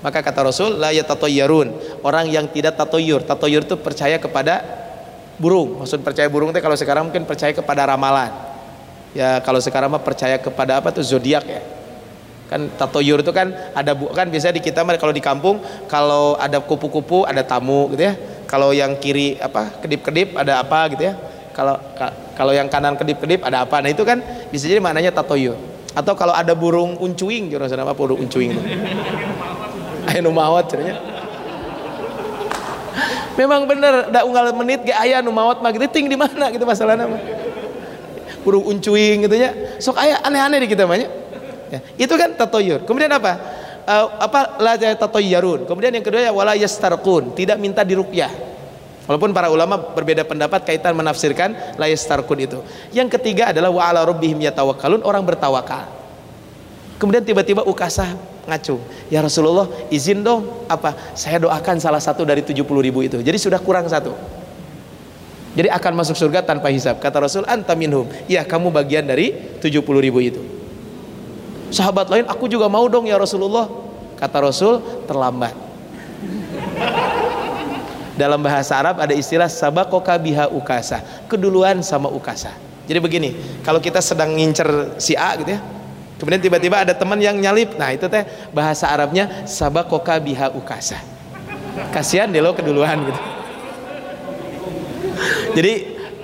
Maka kata Rasul la yatatoyarun. Orang yang tidak tatoyur. Tatoyur itu percaya kepada burung. Maksud percaya burung itu kalau sekarang mungkin percaya kepada ramalan. Ya kalau sekarang mah percaya kepada apa tuh? Zodiak ya kan tatoyur itu kan ada kan biasa di kita kalau di kampung kalau ada kupu-kupu ada tamu gitu ya. Kalau yang kiri apa kedip-kedip ada apa gitu ya. Kalau kalau yang kanan kedip-kedip ada apa. Nah itu kan bisa jadi maknanya tatoyur. Atau kalau ada burung uncuing jurus apa burung uncuing [LAUGHS] ayo numawat ceranya memang bener ada unggal menit gak ayah numawat mah gitu di mana gitu masalahnya burung uncuing gitu ya sok ayah aneh-aneh di kita banyak Ya, itu kan tatoyur. Kemudian apa? Uh, apa la tatoyarun. Kemudian yang kedua ya wala yastarqun, tidak minta diruqyah. Walaupun para ulama berbeda pendapat kaitan menafsirkan la yastarqun itu. Yang ketiga adalah wa ala rabbihim yatawakkalun, orang bertawakal. Kemudian tiba-tiba Ukasah ngacung, "Ya Rasulullah, izin dong apa? Saya doakan salah satu dari 70 ribu itu. Jadi sudah kurang satu." Jadi akan masuk surga tanpa hisab. Kata Rasul, "Anta minhum." Ya, kamu bagian dari 70 ribu itu. Sahabat lain, aku juga mau dong ya Rasulullah. Kata Rasul, terlambat. Dalam bahasa Arab ada istilah sabakoka biha ukasa, keduluan sama ukasa. Jadi begini, kalau kita sedang ngincer si A gitu ya, kemudian tiba-tiba ada teman yang nyalip, nah itu teh bahasa Arabnya sabakoka biha ukasa. Kasihan deh lo keduluan gitu. Jadi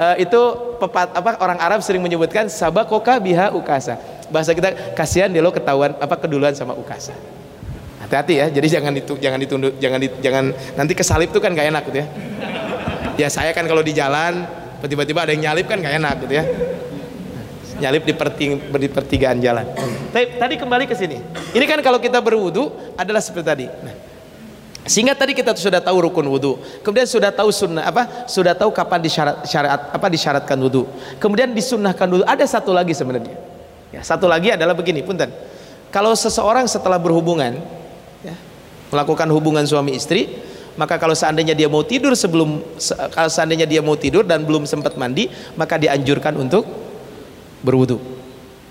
uh, itu pepat apa orang Arab sering menyebutkan sabakoka biha ukasa. Bahasa kita kasihan dia lo ketahuan apa keduluan sama ukasa. Hati-hati ya. Jadi jangan itu jangan ditunduk jangan di, jangan nanti kesalip tuh kan gak enak gitu ya. Ya saya kan kalau di jalan tiba-tiba ada yang nyalip kan gak enak gitu ya. Nyalip di, perting, di pertigaan jalan. Tapi tadi kembali ke sini. Ini kan kalau kita berwudu adalah seperti tadi. Nah, sehingga tadi kita sudah tahu rukun wudhu, kemudian sudah tahu sunnah apa, sudah tahu kapan disyarat syariat apa disyaratkan wudhu, kemudian disunnahkan wudhu. Ada satu lagi sebenarnya. Ya, satu lagi adalah begini, punten. Kalau seseorang setelah berhubungan, ya, melakukan hubungan suami istri, maka kalau seandainya dia mau tidur sebelum, kalau seandainya dia mau tidur dan belum sempat mandi, maka dianjurkan untuk berwudhu.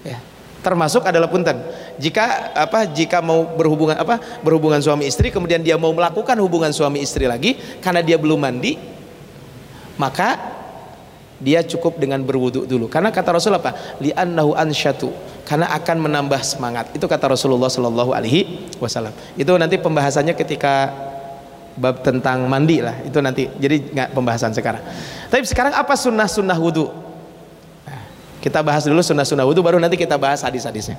Ya termasuk adalah punten jika apa jika mau berhubungan apa berhubungan suami istri kemudian dia mau melakukan hubungan suami istri lagi karena dia belum mandi maka dia cukup dengan berwudu dulu. Karena kata Rasul apa? Li'annahu ansyatu. Karena akan menambah semangat. Itu kata Rasulullah Shallallahu Alaihi Wasallam. Itu nanti pembahasannya ketika bab tentang mandi lah. Itu nanti. Jadi nggak pembahasan sekarang. Tapi sekarang apa sunnah sunnah wudhu kita bahas dulu sunnah-sunnah wudhu baru nanti kita bahas hadis-hadisnya.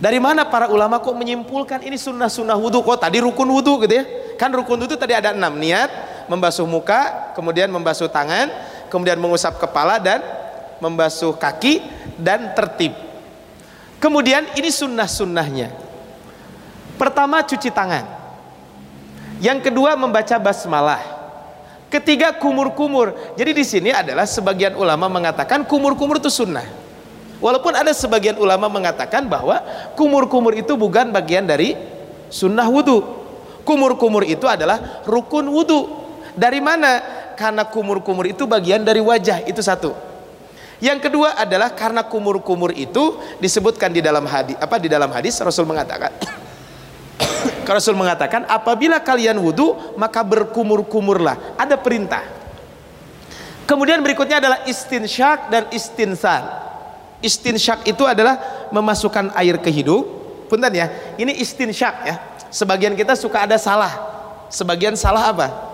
Dari mana para ulama kok menyimpulkan ini sunnah-sunnah wudhu? Kok tadi rukun wudhu gitu ya? Kan rukun wudhu tadi ada enam. Niat, membasuh muka, kemudian membasuh tangan, kemudian mengusap kepala dan membasuh kaki dan tertib. Kemudian ini sunnah-sunnahnya. Pertama cuci tangan. Yang kedua membaca basmalah. Ketiga kumur-kumur. Jadi di sini adalah sebagian ulama mengatakan kumur-kumur itu sunnah. Walaupun ada sebagian ulama mengatakan bahwa kumur-kumur itu bukan bagian dari sunnah wudhu. Kumur-kumur itu adalah rukun wudhu. Dari mana? Karena kumur-kumur itu bagian dari wajah. Itu satu. Yang kedua adalah karena kumur-kumur itu disebutkan di dalam hadis apa di dalam hadis Rasul mengatakan. [COUGHS] Rasul mengatakan apabila kalian wudhu maka berkumur-kumurlah. Ada perintah. Kemudian berikutnya adalah istinsyak dan istinsar istinsyak itu adalah memasukkan air ke hidung punten ya ini istinsyak ya. Sebagian kita suka ada salah. Sebagian salah apa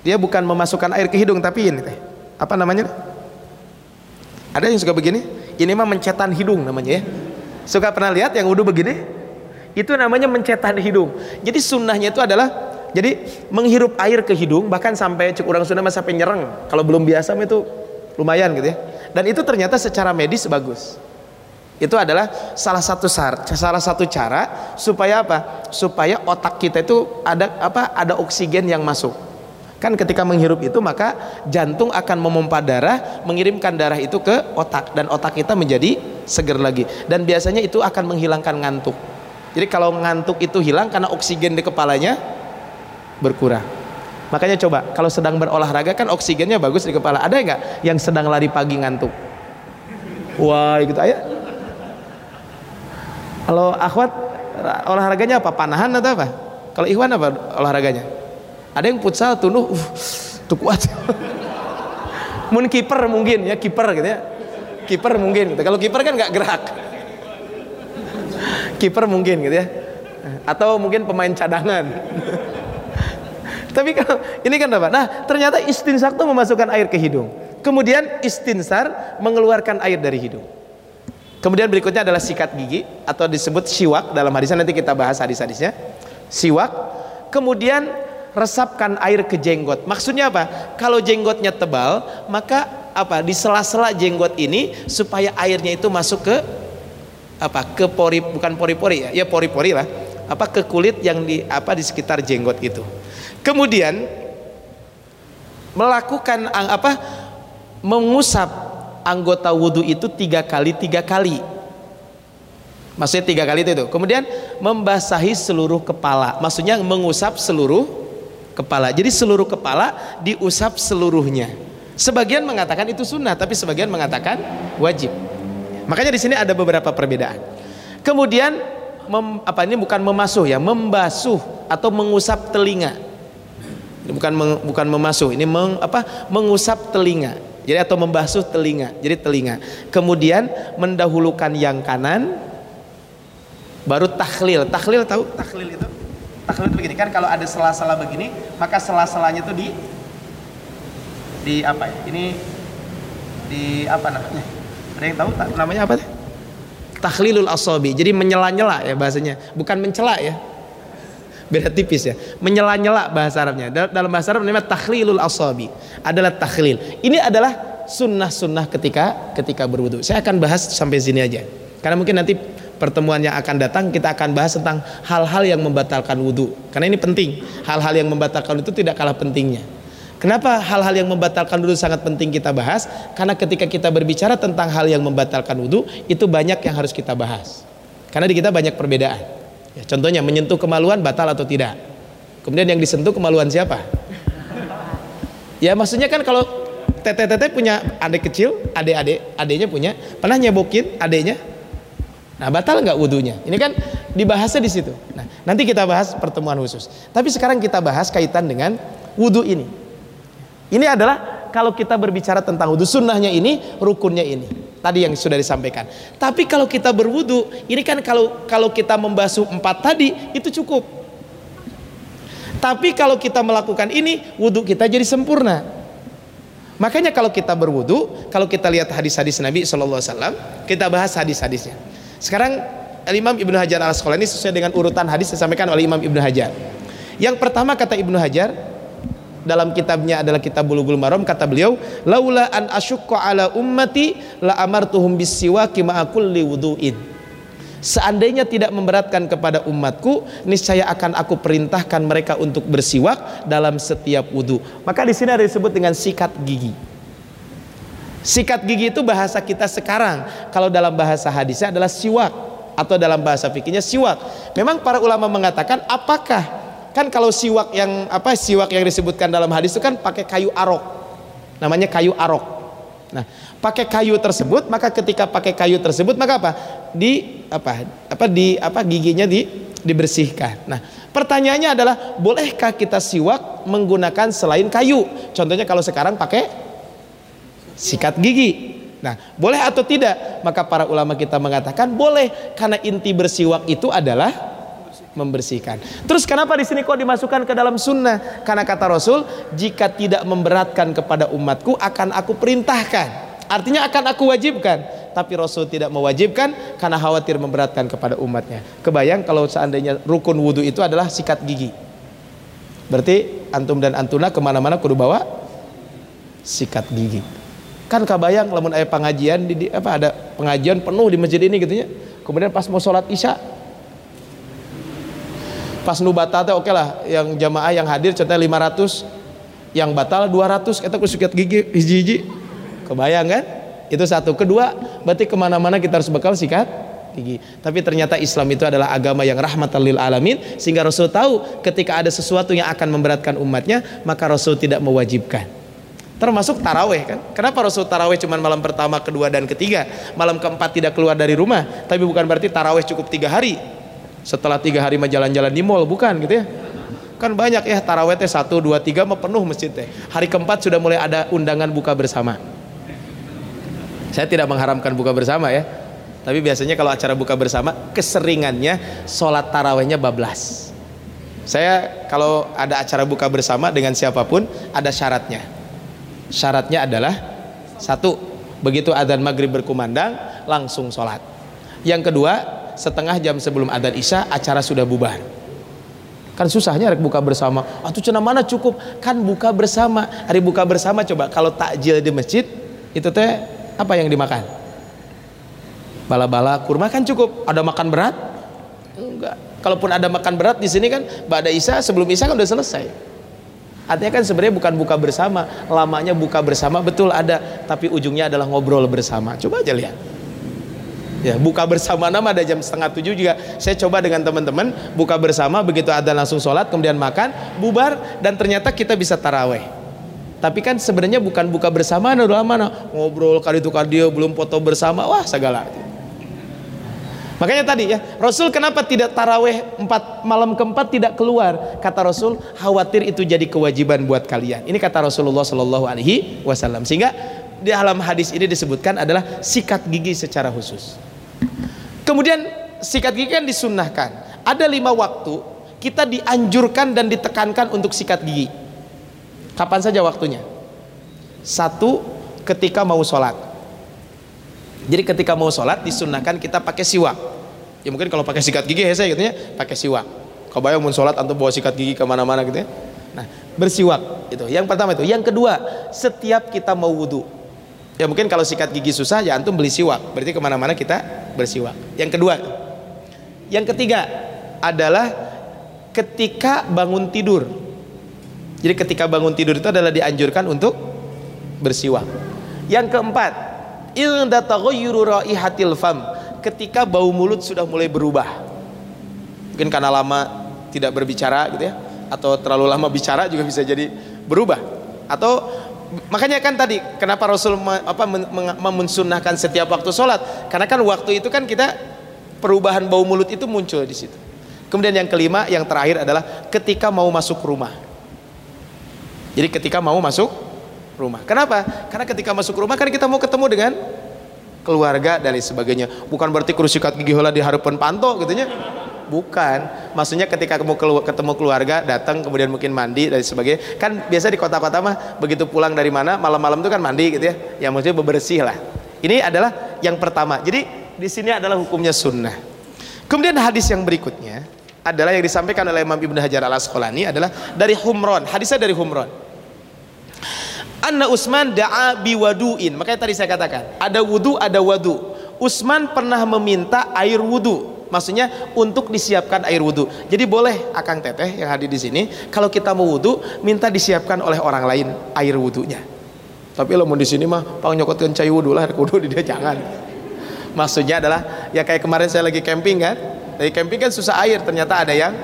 dia bukan memasukkan air ke hidung tapi ini teh. Apa namanya? Ada yang suka begini? Ini mah mencetan hidung namanya ya. Suka pernah lihat yang wudhu begini? Itu namanya mencetan hidung. Jadi sunnahnya itu adalah jadi menghirup air ke hidung bahkan sampai cek orang sunnah sampai nyereng. Kalau belum biasa itu lumayan gitu ya. Dan itu ternyata secara medis bagus. Itu adalah salah satu salah satu cara supaya apa? Supaya otak kita itu ada apa? Ada oksigen yang masuk kan ketika menghirup itu maka jantung akan memompa darah mengirimkan darah itu ke otak dan otak kita menjadi seger lagi dan biasanya itu akan menghilangkan ngantuk jadi kalau ngantuk itu hilang karena oksigen di kepalanya berkurang. Makanya coba kalau sedang berolahraga kan oksigennya bagus di kepala. Ada nggak yang sedang lari pagi ngantuk? Wah, ikut aja. Kalau akhwat olahraganya apa? Panahan atau apa? Kalau Ikhwan apa olahraganya? Ada yang futsal tunuh, uh, tuh kuat. [LAUGHS] mungkin kiper mungkin ya kiper gitu ya. Kiper mungkin. Gitu. Kalau kiper kan nggak gerak [LAUGHS] kiper mungkin gitu ya atau mungkin pemain cadangan [LAUGHS] tapi kalau ini kan apa nah ternyata istinsar itu memasukkan air ke hidung kemudian istinsar mengeluarkan air dari hidung kemudian berikutnya adalah sikat gigi atau disebut siwak dalam hadisnya nanti kita bahas hadis-hadisnya siwak kemudian resapkan air ke jenggot. Maksudnya apa? Kalau jenggotnya tebal maka apa? Di sela-sela jenggot ini supaya airnya itu masuk ke apa? Ke pori bukan pori-pori ya ya pori-pori lah. Apa? Ke kulit yang di apa? Di sekitar jenggot itu. Kemudian melakukan apa? Mengusap anggota wudhu itu tiga kali tiga kali. Maksudnya tiga kali itu, itu. Kemudian membasahi seluruh kepala. Maksudnya mengusap seluruh kepala jadi seluruh kepala diusap seluruhnya sebagian mengatakan itu sunnah tapi sebagian mengatakan wajib Makanya di sini ada beberapa perbedaan. Kemudian mem, apa ini bukan memasuh ya, membasuh atau mengusap telinga. Ini bukan meng, bukan memasuh, ini meng, apa? mengusap telinga. Jadi atau membasuh telinga. Jadi telinga. Kemudian mendahulukan yang kanan baru tahlil. Tahlil tahu tahlil itu? Tahlil begini kan kalau ada sela-sela begini, maka sela-selanya itu di di apa ya? Ini di apa namanya? Ada yang tahu namanya apa takhlilul asabi jadi menyela-nyela ya bahasanya. Bukan mencela ya. Beda tipis ya. Menyela-nyela bahasa Arabnya. Dalam bahasa Arab namanya takhlilul asabi adalah takhlil. Ini adalah sunnah-sunnah ketika ketika berwudu. Saya akan bahas sampai sini aja. Karena mungkin nanti pertemuan yang akan datang kita akan bahas tentang hal-hal yang membatalkan wudhu karena ini penting hal-hal yang membatalkan itu tidak kalah pentingnya Kenapa hal-hal yang membatalkan wudhu sangat penting kita bahas? Karena ketika kita berbicara tentang hal yang membatalkan wudhu itu banyak yang harus kita bahas. Karena di kita banyak perbedaan. Ya, contohnya menyentuh kemaluan batal atau tidak. Kemudian yang disentuh kemaluan siapa? Ya maksudnya kan kalau tete-tete punya adik kecil, adik-adik, adiknya punya, pernah nyebokin adiknya? Nah, batal nggak wudhunya? Ini kan dibahasnya di situ. Nah, nanti kita bahas pertemuan khusus. Tapi sekarang kita bahas kaitan dengan wudhu ini. Ini adalah kalau kita berbicara tentang wudhu sunnahnya ini, rukunnya ini. Tadi yang sudah disampaikan. Tapi kalau kita berwudhu, ini kan kalau kalau kita membasuh empat tadi itu cukup. Tapi kalau kita melakukan ini, wudhu kita jadi sempurna. Makanya kalau kita berwudhu, kalau kita lihat hadis-hadis Nabi Shallallahu Alaihi Wasallam, kita bahas hadis-hadisnya. Sekarang Imam Ibnu Hajar al Asqalani sesuai dengan urutan hadis disampaikan oleh Imam Ibnu Hajar. Yang pertama kata Ibnu Hajar dalam kitabnya adalah kitab Bulughul Maram kata beliau laula an asyqa ala ummati la amartuhum bisiwaki ma'a kulli wudu'in Seandainya tidak memberatkan kepada umatku, niscaya akan aku perintahkan mereka untuk bersiwak dalam setiap wudhu. Maka di sini ada disebut dengan sikat gigi. Sikat gigi itu bahasa kita sekarang. Kalau dalam bahasa hadisnya adalah siwak atau dalam bahasa fikihnya siwak. Memang para ulama mengatakan apakah kan kalau siwak yang apa siwak yang disebutkan dalam hadis itu kan pakai kayu arok. Namanya kayu arok. Nah, pakai kayu tersebut maka ketika pakai kayu tersebut maka apa? Di apa? Apa di apa giginya di dibersihkan. Nah, pertanyaannya adalah bolehkah kita siwak menggunakan selain kayu? Contohnya kalau sekarang pakai sikat gigi. Nah, boleh atau tidak? Maka para ulama kita mengatakan boleh karena inti bersiwak itu adalah membersihkan. Terus kenapa di sini kok dimasukkan ke dalam sunnah? Karena kata Rasul, jika tidak memberatkan kepada umatku akan aku perintahkan. Artinya akan aku wajibkan. Tapi Rasul tidak mewajibkan karena khawatir memberatkan kepada umatnya. Kebayang kalau seandainya rukun wudhu itu adalah sikat gigi. Berarti antum dan antuna ke mana-mana kudu bawa sikat gigi kan kabayang lamun ayah pengajian di, apa ada pengajian penuh di masjid ini gitu ya kemudian pas mau sholat isya. Pas nu batal teh oke lah yang jamaah yang hadir contohnya 500 yang batal 200 kita kusukiat gigi hiji-hiji kebayang kan? Itu satu. Kedua berarti ke mana-mana kita harus bekal sikat gigi. Tapi ternyata Islam itu adalah agama yang rahmatan lil alamin sehingga Rasul tahu ketika ada sesuatu yang akan memberatkan umatnya maka Rasul tidak mewajibkan termasuk taraweh kan? Kenapa Rasul taraweh cuma malam pertama kedua dan ketiga? Malam keempat tidak keluar dari rumah. Tapi bukan berarti taraweh cukup tiga hari. Setelah tiga hari mah jalan-jalan di mall bukan gitu ya? Kan banyak ya taraweh teh satu dua tiga mah penuh masjid teh. Hari keempat sudah mulai ada undangan buka bersama. Saya tidak mengharamkan buka bersama ya. Tapi biasanya kalau acara buka bersama keseringannya sholat tarawehnya bablas. Saya kalau ada acara buka bersama dengan siapa pun ada syaratnya syaratnya adalah satu begitu adzan maghrib berkumandang langsung sholat. Yang kedua setengah jam sebelum adzan isya acara sudah bubar. Kan susahnya rek buka bersama. Atau cina mana cukup? Kan buka bersama. Hari buka bersama coba. Kalau takjil di masjid itu teh apa yang dimakan? Bala-bala kurma kan cukup. Ada makan berat? Enggak. Kalaupun ada makan berat di sini kan pada isya sebelum isya kan udah selesai Artinya kan sebenarnya bukan buka bersama, lamanya buka bersama betul ada, tapi ujungnya adalah ngobrol bersama. Coba aja lihat. Ya, buka bersama nama ada jam setengah tujuh juga. Saya coba dengan teman-teman buka bersama, begitu ada langsung sholat, kemudian makan, bubar, dan ternyata kita bisa taraweh. Tapi kan sebenarnya bukan buka bersama, udah mana ngobrol kali itu kardio, belum foto bersama, wah segala. Makanya tadi ya, Rasul kenapa tidak taraweh empat malam keempat tidak keluar? Kata Rasul, khawatir itu jadi kewajiban buat kalian. Ini kata Rasulullah Shallallahu Alaihi Wasallam. Sehingga di dalam hadis ini disebutkan adalah sikat gigi secara khusus. Kemudian sikat gigi kan disunnahkan. Ada lima waktu kita dianjurkan dan ditekankan untuk sikat gigi. Kapan saja waktunya? Satu ketika mau sholat. Jadi ketika mau sholat disunahkan kita pakai siwak. Ya mungkin kalau pakai sikat gigi saya gitu ya, pakai siwak. Kau bayang mau sholat atau bawa sikat gigi ke mana-mana gitu ya. Nah bersiwak itu. Yang pertama itu. Yang kedua setiap kita mau wudhu. Ya mungkin kalau sikat gigi susah ya antum beli siwak. Berarti ke mana-mana kita bersiwak. Yang kedua. Yang ketiga adalah ketika bangun tidur. Jadi ketika bangun tidur itu adalah dianjurkan untuk bersiwak. Yang keempat, inda taghayyuru raihatil fam. Ketika bau mulut sudah mulai berubah. Mungkin karena lama tidak berbicara gitu ya atau terlalu lama bicara juga bisa jadi berubah. Atau makanya kan tadi kenapa Rasul apa setiap waktu sholat karena kan waktu itu kan kita perubahan bau mulut itu muncul di situ. Kemudian yang kelima, yang terakhir adalah ketika mau masuk rumah. Jadi ketika mau masuk rumah. Kenapa? Karena ketika masuk rumah kan kita mau ketemu dengan keluarga dan lain sebagainya. Bukan berarti kerusikat gigi hola di harapan panto gitu ya. Bukan. Maksudnya ketika kamu ketemu keluarga, datang kemudian mungkin mandi dan sebagainya. Kan biasa di kota-kota mah begitu pulang dari mana malam-malam itu kan mandi gitu ya. Ya maksudnya bebersih lah. Ini adalah yang pertama. Jadi di sini adalah hukumnya sunnah. Kemudian hadis yang berikutnya adalah yang disampaikan oleh Imam Ibnu Hajar Al Asqalani adalah dari Humron. Hadisnya dari Humron. Anna Utsman da'a biwaduin. Makanya tadi saya katakan, ada wudu, ada wadu. Utsman pernah meminta air wudu. Maksudnya untuk disiapkan air wudu. Jadi boleh akang teteh yang hadir di sini, kalau kita mau wudu, minta disiapkan oleh orang lain air wudunya. Tapi lo mau di sini mah, pang nyokotkan cai wudu lah, wudu di dia jangan. Maksudnya adalah ya kayak kemarin saya lagi camping kan, dari camping kan susah air, ternyata ada yang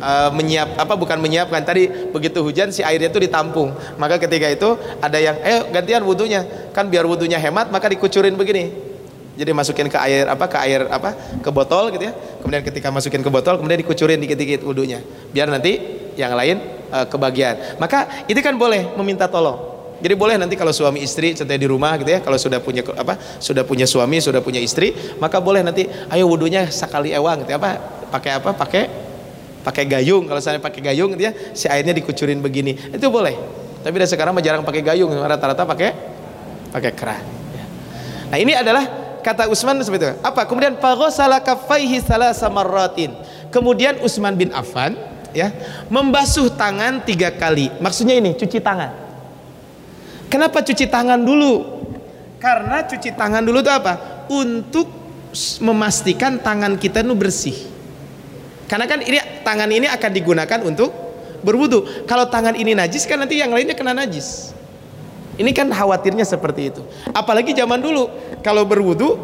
uh, menyiap apa bukan menyiapkan tadi begitu hujan si airnya itu ditampung. Maka ketika itu ada yang eh gantian wudhunya kan biar wudhunya hemat maka dikucurin begini. Jadi masukin ke air apa ke air apa ke botol gitu ya. Kemudian ketika masukin ke botol kemudian dikucurin dikit-dikit wudhunya biar nanti yang lain uh, kebagian. Maka itu kan boleh meminta tolong. Jadi boleh nanti kalau suami istri setelah di rumah gitu ya, kalau sudah punya apa, sudah punya suami, sudah punya istri, maka boleh nanti ayo wudhunya sekali ewang gitu ya, apa, pakai apa, pakai pakai gayung. Kalau saya pakai gayung ya, si airnya dikucurin begini, itu boleh. Tapi dari sekarang jarang pakai gayung, rata-rata pakai pakai keran. Ya. Nah ini adalah kata Utsman seperti itu. Apa? Kemudian faghsala kaffaihi salasa marratin. Kemudian Utsman bin Affan ya membasuh tangan tiga kali. Maksudnya ini cuci tangan Kenapa cuci tangan dulu? Karena cuci tangan dulu itu apa? Untuk memastikan tangan kita itu bersih. Karena kan ini tangan ini akan digunakan untuk berwudu. Kalau tangan ini najis kan nanti yang lainnya kena najis. Ini kan khawatirnya seperti itu. Apalagi zaman dulu kalau berwudu,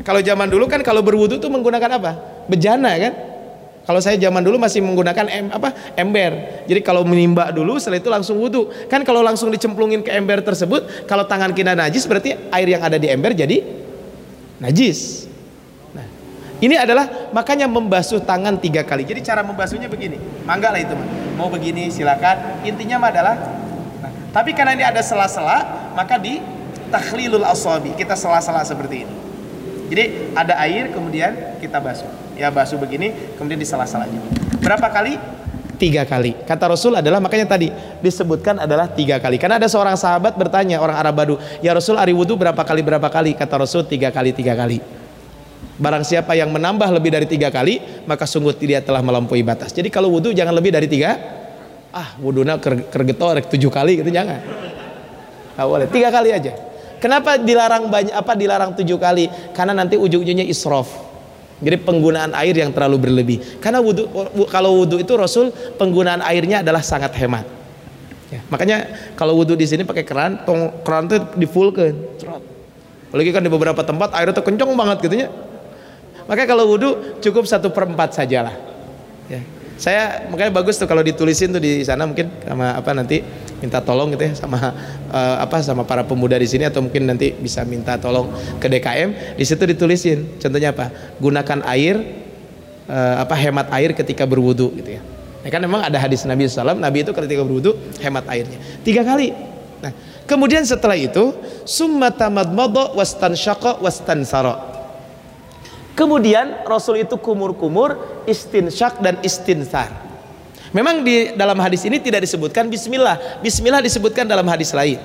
kalau zaman dulu kan kalau berwudu itu menggunakan apa? Bejana kan? Kalau saya zaman dulu masih menggunakan em, apa ember. Jadi kalau menimba dulu setelah itu langsung wudhu. Kan kalau langsung dicemplungin ke ember tersebut, kalau tangan kita najis berarti air yang ada di ember jadi najis. Ini adalah makanya membasuh tangan tiga kali. Jadi cara membasuhnya begini. Mangga lah itu Mau begini silakan. Intinya mah adalah. Nah, tapi karena ini ada sela-sela, maka di takhlilul asabi kita sela-sela seperti ini. Jadi ada air kemudian kita basuh. Ya basuh begini kemudian disalah-salahnya. Berapa kali? Tiga kali. Kata Rasul adalah makanya tadi disebutkan adalah tiga kali. Karena ada seorang sahabat bertanya orang Arab Badu, ya Rasul ari wudhu berapa kali berapa kali? Kata Rasul tiga kali tiga kali. Barang siapa yang menambah lebih dari tiga kali, maka sungguh dia telah melampaui batas. Jadi kalau wudhu jangan lebih dari tiga. Ah, wudhunya kergeto tujuh kali gitu jangan. Nah, boleh tiga kali aja. Kenapa dilarang banyak apa dilarang tujuh kali? Karena nanti ujung-ujungnya israf. Jadi penggunaan air yang terlalu berlebih. Karena wudhu, kalau wudhu itu Rasul penggunaan airnya adalah sangat hemat. Ya, makanya kalau wudhu di sini pakai keran, tong, keran itu di full ke. Apalagi kan di beberapa tempat air itu kencang banget gitunya. Makanya kalau wudhu cukup satu perempat sajalah. Ya. Saya makanya bagus tuh kalau ditulisin tuh di sana mungkin sama apa nanti minta tolong gitu ya sama uh, apa sama para pemuda di sini atau mungkin nanti bisa minta tolong ke DKM di situ ditulisin. Contohnya apa? Gunakan air uh, apa hemat air ketika berwudu gitu ya. Ya kan memang ada hadis Nabi SAW Nabi itu ketika berwudu hemat airnya. Tiga kali. Nah kemudian setelah itu summa tamadmada wastansyaqa wastansara Kemudian Rasul itu kumur-kumur, istinsyak dan istinsar. Memang di dalam hadis ini tidak disebutkan bismillah. Bismillah disebutkan dalam hadis lain.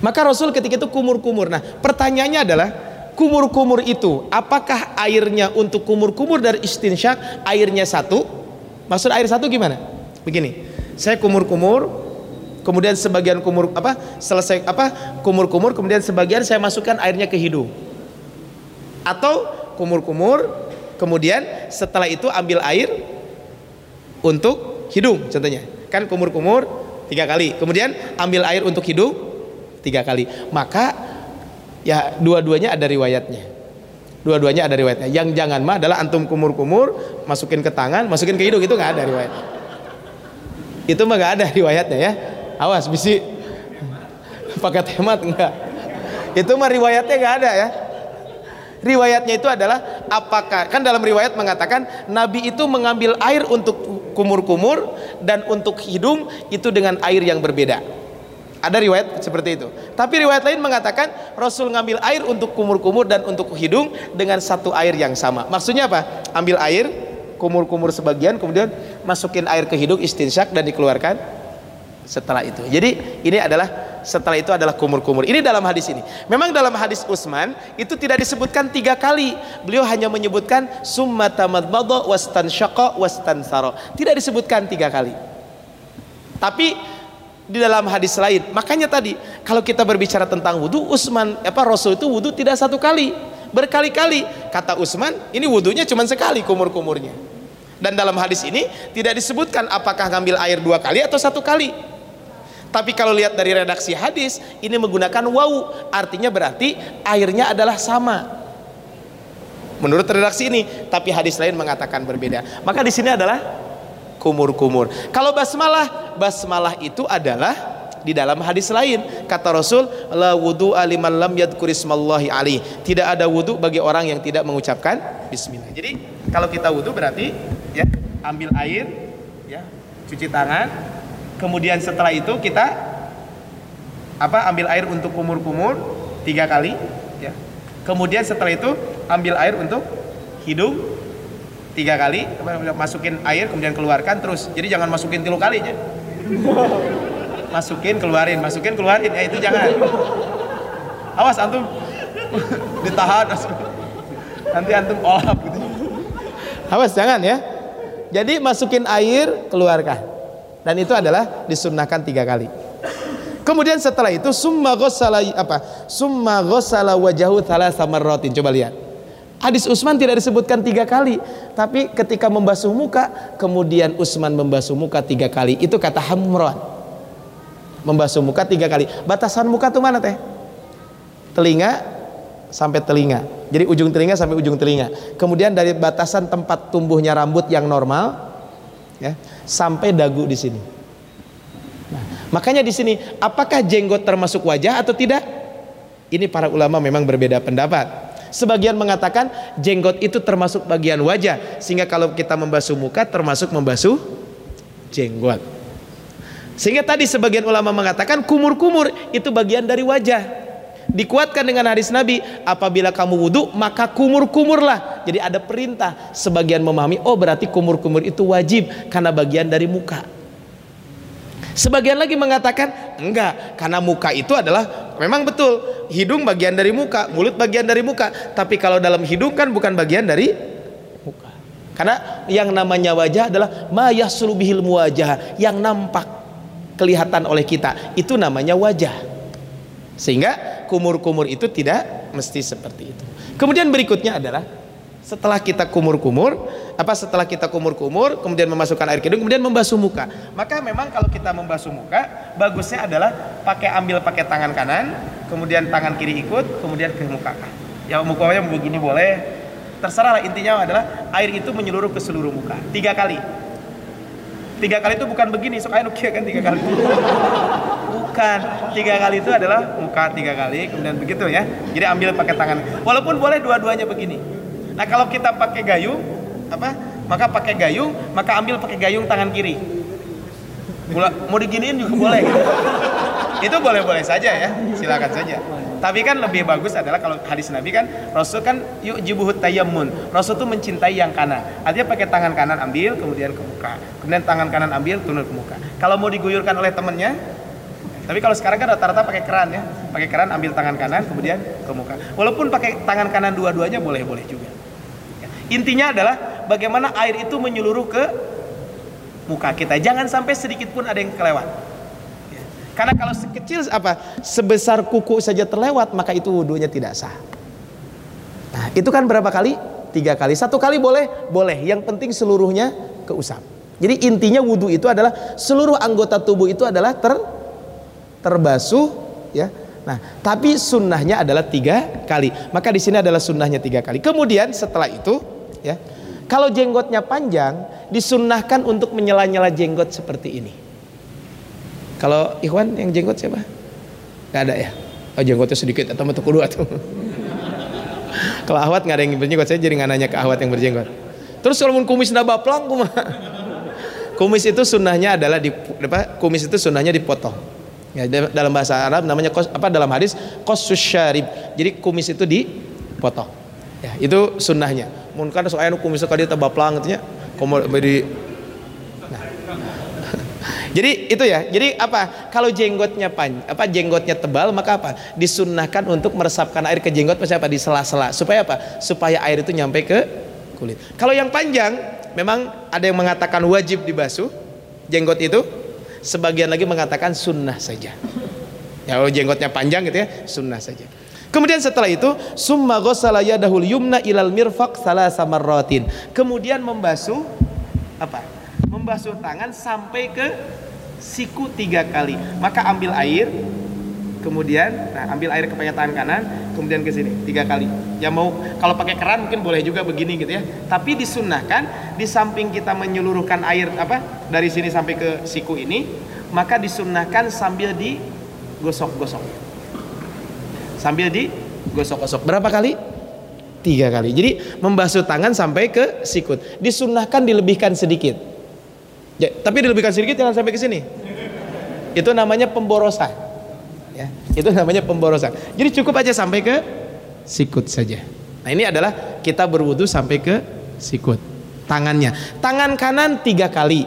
Maka Rasul ketika itu kumur-kumur. Nah, pertanyaannya adalah kumur-kumur itu apakah airnya untuk kumur-kumur dari istinsyak airnya satu? Maksud air satu gimana? Begini, saya kumur-kumur, kemudian sebagian kumur apa selesai apa kumur-kumur, kemudian sebagian saya masukkan airnya ke hidung. Atau kumur-kumur, kemudian setelah itu ambil air untuk hidung contohnya. Kan kumur-kumur tiga kali, kemudian ambil air untuk hidung tiga kali. Maka ya dua-duanya ada riwayatnya. Dua-duanya ada riwayatnya. Yang jangan mah adalah antum kumur-kumur masukin ke tangan masukin ke hidung. Itu nggak ada riwayat. Itu mah nggak ada riwayatnya ya. Awas bisi. Pakai hemat enggak itu mah riwayatnya nggak ada ya riwayatnya itu adalah apakah kan dalam riwayat mengatakan Nabi itu mengambil air untuk kumur-kumur dan untuk hidung itu dengan air yang berbeda ada riwayat seperti itu. Tapi riwayat lain mengatakan Rasul ngambil air untuk kumur-kumur dan untuk hidung dengan satu air yang sama. Maksudnya apa? Ambil air, kumur-kumur sebagian, kemudian masukin air ke hidung istinsyak dan dikeluarkan setelah itu. Jadi ini adalah setelah itu adalah kumur-kumur. Ini dalam hadis ini. Memang dalam hadis Utsman itu tidak disebutkan tiga kali. Beliau hanya menyebutkan summa syaqa wastan saro. Tidak disebutkan tiga kali. Tapi di dalam hadis lain. Makanya tadi kalau kita berbicara tentang wudhu, Utsman apa Rasul itu wudhu tidak satu kali, berkali-kali. Kata Utsman, ini wudhunya cuma sekali kumur-kumurnya. Dan dalam hadis ini tidak disebutkan apakah ngambil air dua kali atau satu kali. Tapi kalau lihat dari redaksi hadis, ini menggunakan wau, artinya berarti airnya adalah sama. Menurut redaksi ini, tapi hadis lain mengatakan berbeda. Maka di sini adalah kumur-kumur. Kalau basmalah, basmalah itu adalah di dalam hadis lain kata Rasul la wudu aliman lam yadkurismallahi ali tidak ada wudu bagi orang yang tidak mengucapkan bismillah jadi kalau kita wudu berarti ya ambil air ya cuci tangan kemudian setelah itu kita apa ambil air untuk kumur-kumur tiga kali ya. Kemudian setelah itu ambil air untuk hidung tiga kali masukin air kemudian keluarkan terus. Jadi jangan masukin tiga kali aja masukin keluarin masukin keluarin. Ya itu jangan. Awas antum. Ditahan. Nanti antum olap gitu awas jangan ya. Jadi masukin air keluarkan dan itu adalah disunnahkan tiga kali kemudian setelah itu summa ghassala apa summa ghassala wajahu thalatha marratin coba lihat Hadis Utsman tidak disebutkan tiga kali, tapi ketika membasuh muka, kemudian Utsman membasuh muka tiga kali. Itu kata Hamran. Membasuh muka tiga kali. Batasan muka itu mana teh? Telinga sampai telinga. Jadi ujung telinga sampai ujung telinga. Kemudian dari batasan tempat tumbuhnya rambut yang normal, ya, sampai dagu di sini. Nah, makanya di sini, apakah jenggot termasuk wajah atau tidak? Ini para ulama memang berbeda pendapat. Sebagian mengatakan jenggot itu termasuk bagian wajah, sehingga kalau kita membasuh muka termasuk membasuh jenggot. Sehingga tadi sebagian ulama mengatakan kumur-kumur itu bagian dari wajah. Dikuatkan dengan hadis Nabi, apabila kamu wudhu maka kumur-kumurlah. Jadi ada perintah. Sebagian memahami, oh berarti kumur-kumur itu wajib karena bagian dari muka. Sebagian lagi mengatakan enggak, karena muka itu adalah memang betul hidung bagian dari muka, mulut bagian dari muka. Tapi kalau dalam hidung kan bukan bagian dari muka. Karena yang namanya wajah adalah mayah sulubihil muwajah, yang nampak kelihatan oleh kita. Itu namanya wajah. Sehingga kumur-kumur itu tidak mesti seperti itu. Kemudian berikutnya adalah setelah kita kumur-kumur apa setelah kita kumur-kumur kemudian memasukkan air hidung kemudian membasuh muka. Maka memang kalau kita membasuh muka bagusnya adalah pakai ambil pakai tangan kanan kemudian tangan kiri ikut kemudian ke muka. Ya mukanya begini boleh. Terserah intinya adalah air itu menyeluruh ke seluruh muka. Tiga kali tiga kali itu bukan begini sok air kan tiga kali bukan tiga kali itu adalah muka tiga kali kemudian begitu ya jadi ambil pakai tangan walaupun boleh dua-duanya begini Nah kalau kita pakai gayung, apa? Maka pakai gayung, maka ambil pakai gayung tangan kiri. Mau diginiin juga boleh. Itu boleh-boleh saja ya, silakan saja. Tapi kan lebih bagus adalah kalau hadis Nabi kan Rasul kan yuk jibuhut tayammun. Rasul tuh mencintai yang kanan. Artinya pakai tangan kanan ambil kemudian ke muka. Kemudian tangan kanan ambil turun ke muka. Kalau mau diguyurkan oleh temennya Tapi kalau sekarang kan rata-rata pakai keran ya, pakai keran ambil tangan kanan kemudian ke muka. Walaupun pakai tangan kanan dua-duanya boleh-boleh juga. Ya. Intinya adalah bagaimana air itu menyeluruh ke muka kita. Jangan sampai sedikit pun ada yang kelewat. Karena kalau sekecil apa sebesar kuku saja terlewat maka itu wudhunya tidak sah. Nah itu kan berapa kali? Tiga kali. Satu kali boleh, boleh. Yang penting seluruhnya keusap. Jadi intinya wudhu itu adalah seluruh anggota tubuh itu adalah ter terbasuh ya nah tapi sunnahnya adalah tiga kali maka di sini adalah sunnahnya tiga kali kemudian setelah itu ya kalau jenggotnya panjang disunnahkan untuk menyela-nyela jenggot seperti ini kalau Ikhwan yang jenggot siapa nggak ada ya oh jenggotnya sedikit atau metu kedua tuh [LAUGHS] kalau Ahwat nggak ada yang berjenggot saya jadi nggak nanya ke Ahwat yang berjenggot terus kalau kumis nabah plang [LAUGHS] kumis itu sunnahnya adalah di apa kumis itu sunnahnya dipotong Ya, dalam bahasa Arab namanya kos, apa dalam hadis kosus syarib. Jadi kumis itu dipotong. Ya, itu sunnahnya. Mungkin soalnya kumis kali tebal pelang katanya komo di. Jadi itu ya. Jadi apa? Kalau jenggotnya pan, apa jenggotnya tebal maka apa? Disunnahkan untuk meresapkan air ke jenggot apa? Di sela-sela. Supaya apa? Supaya air itu nyampe ke kulit. Kalau yang panjang memang ada yang mengatakan wajib dibasuh jenggot itu sebagian lagi mengatakan sunnah saja ya oh, jenggotnya panjang gitu ya sunnah saja kemudian setelah itu summa ghassala yadahul yumna ilal mirfaq salasa marratin kemudian membasuh apa membasuh tangan sampai ke siku tiga kali. Maka ambil air kemudian nah ambil air ke tangan kanan kemudian ke sini tiga kali. Ya mau kalau pakai keran mungkin boleh juga begini gitu ya. Tapi disunnahkan di samping kita menyeluruhkan air apa dari sini sampai ke siku ini maka disunnahkan sambil digosok-gosok. Sambil digosok-gosok. Berapa kali? Tiga kali. Jadi membasuh tangan sampai ke sikut. Disunnahkan dilebihkan sedikit ya, tapi dilebihkan sedikit jangan sampai ke sini. Itu namanya pemborosan. Ya itu namanya pemborosan. Jadi cukup aja sampai ke sikut saja. Nah ini adalah kita berwudu sampai ke sikut. Tangannya. Tangan kanan tiga kali.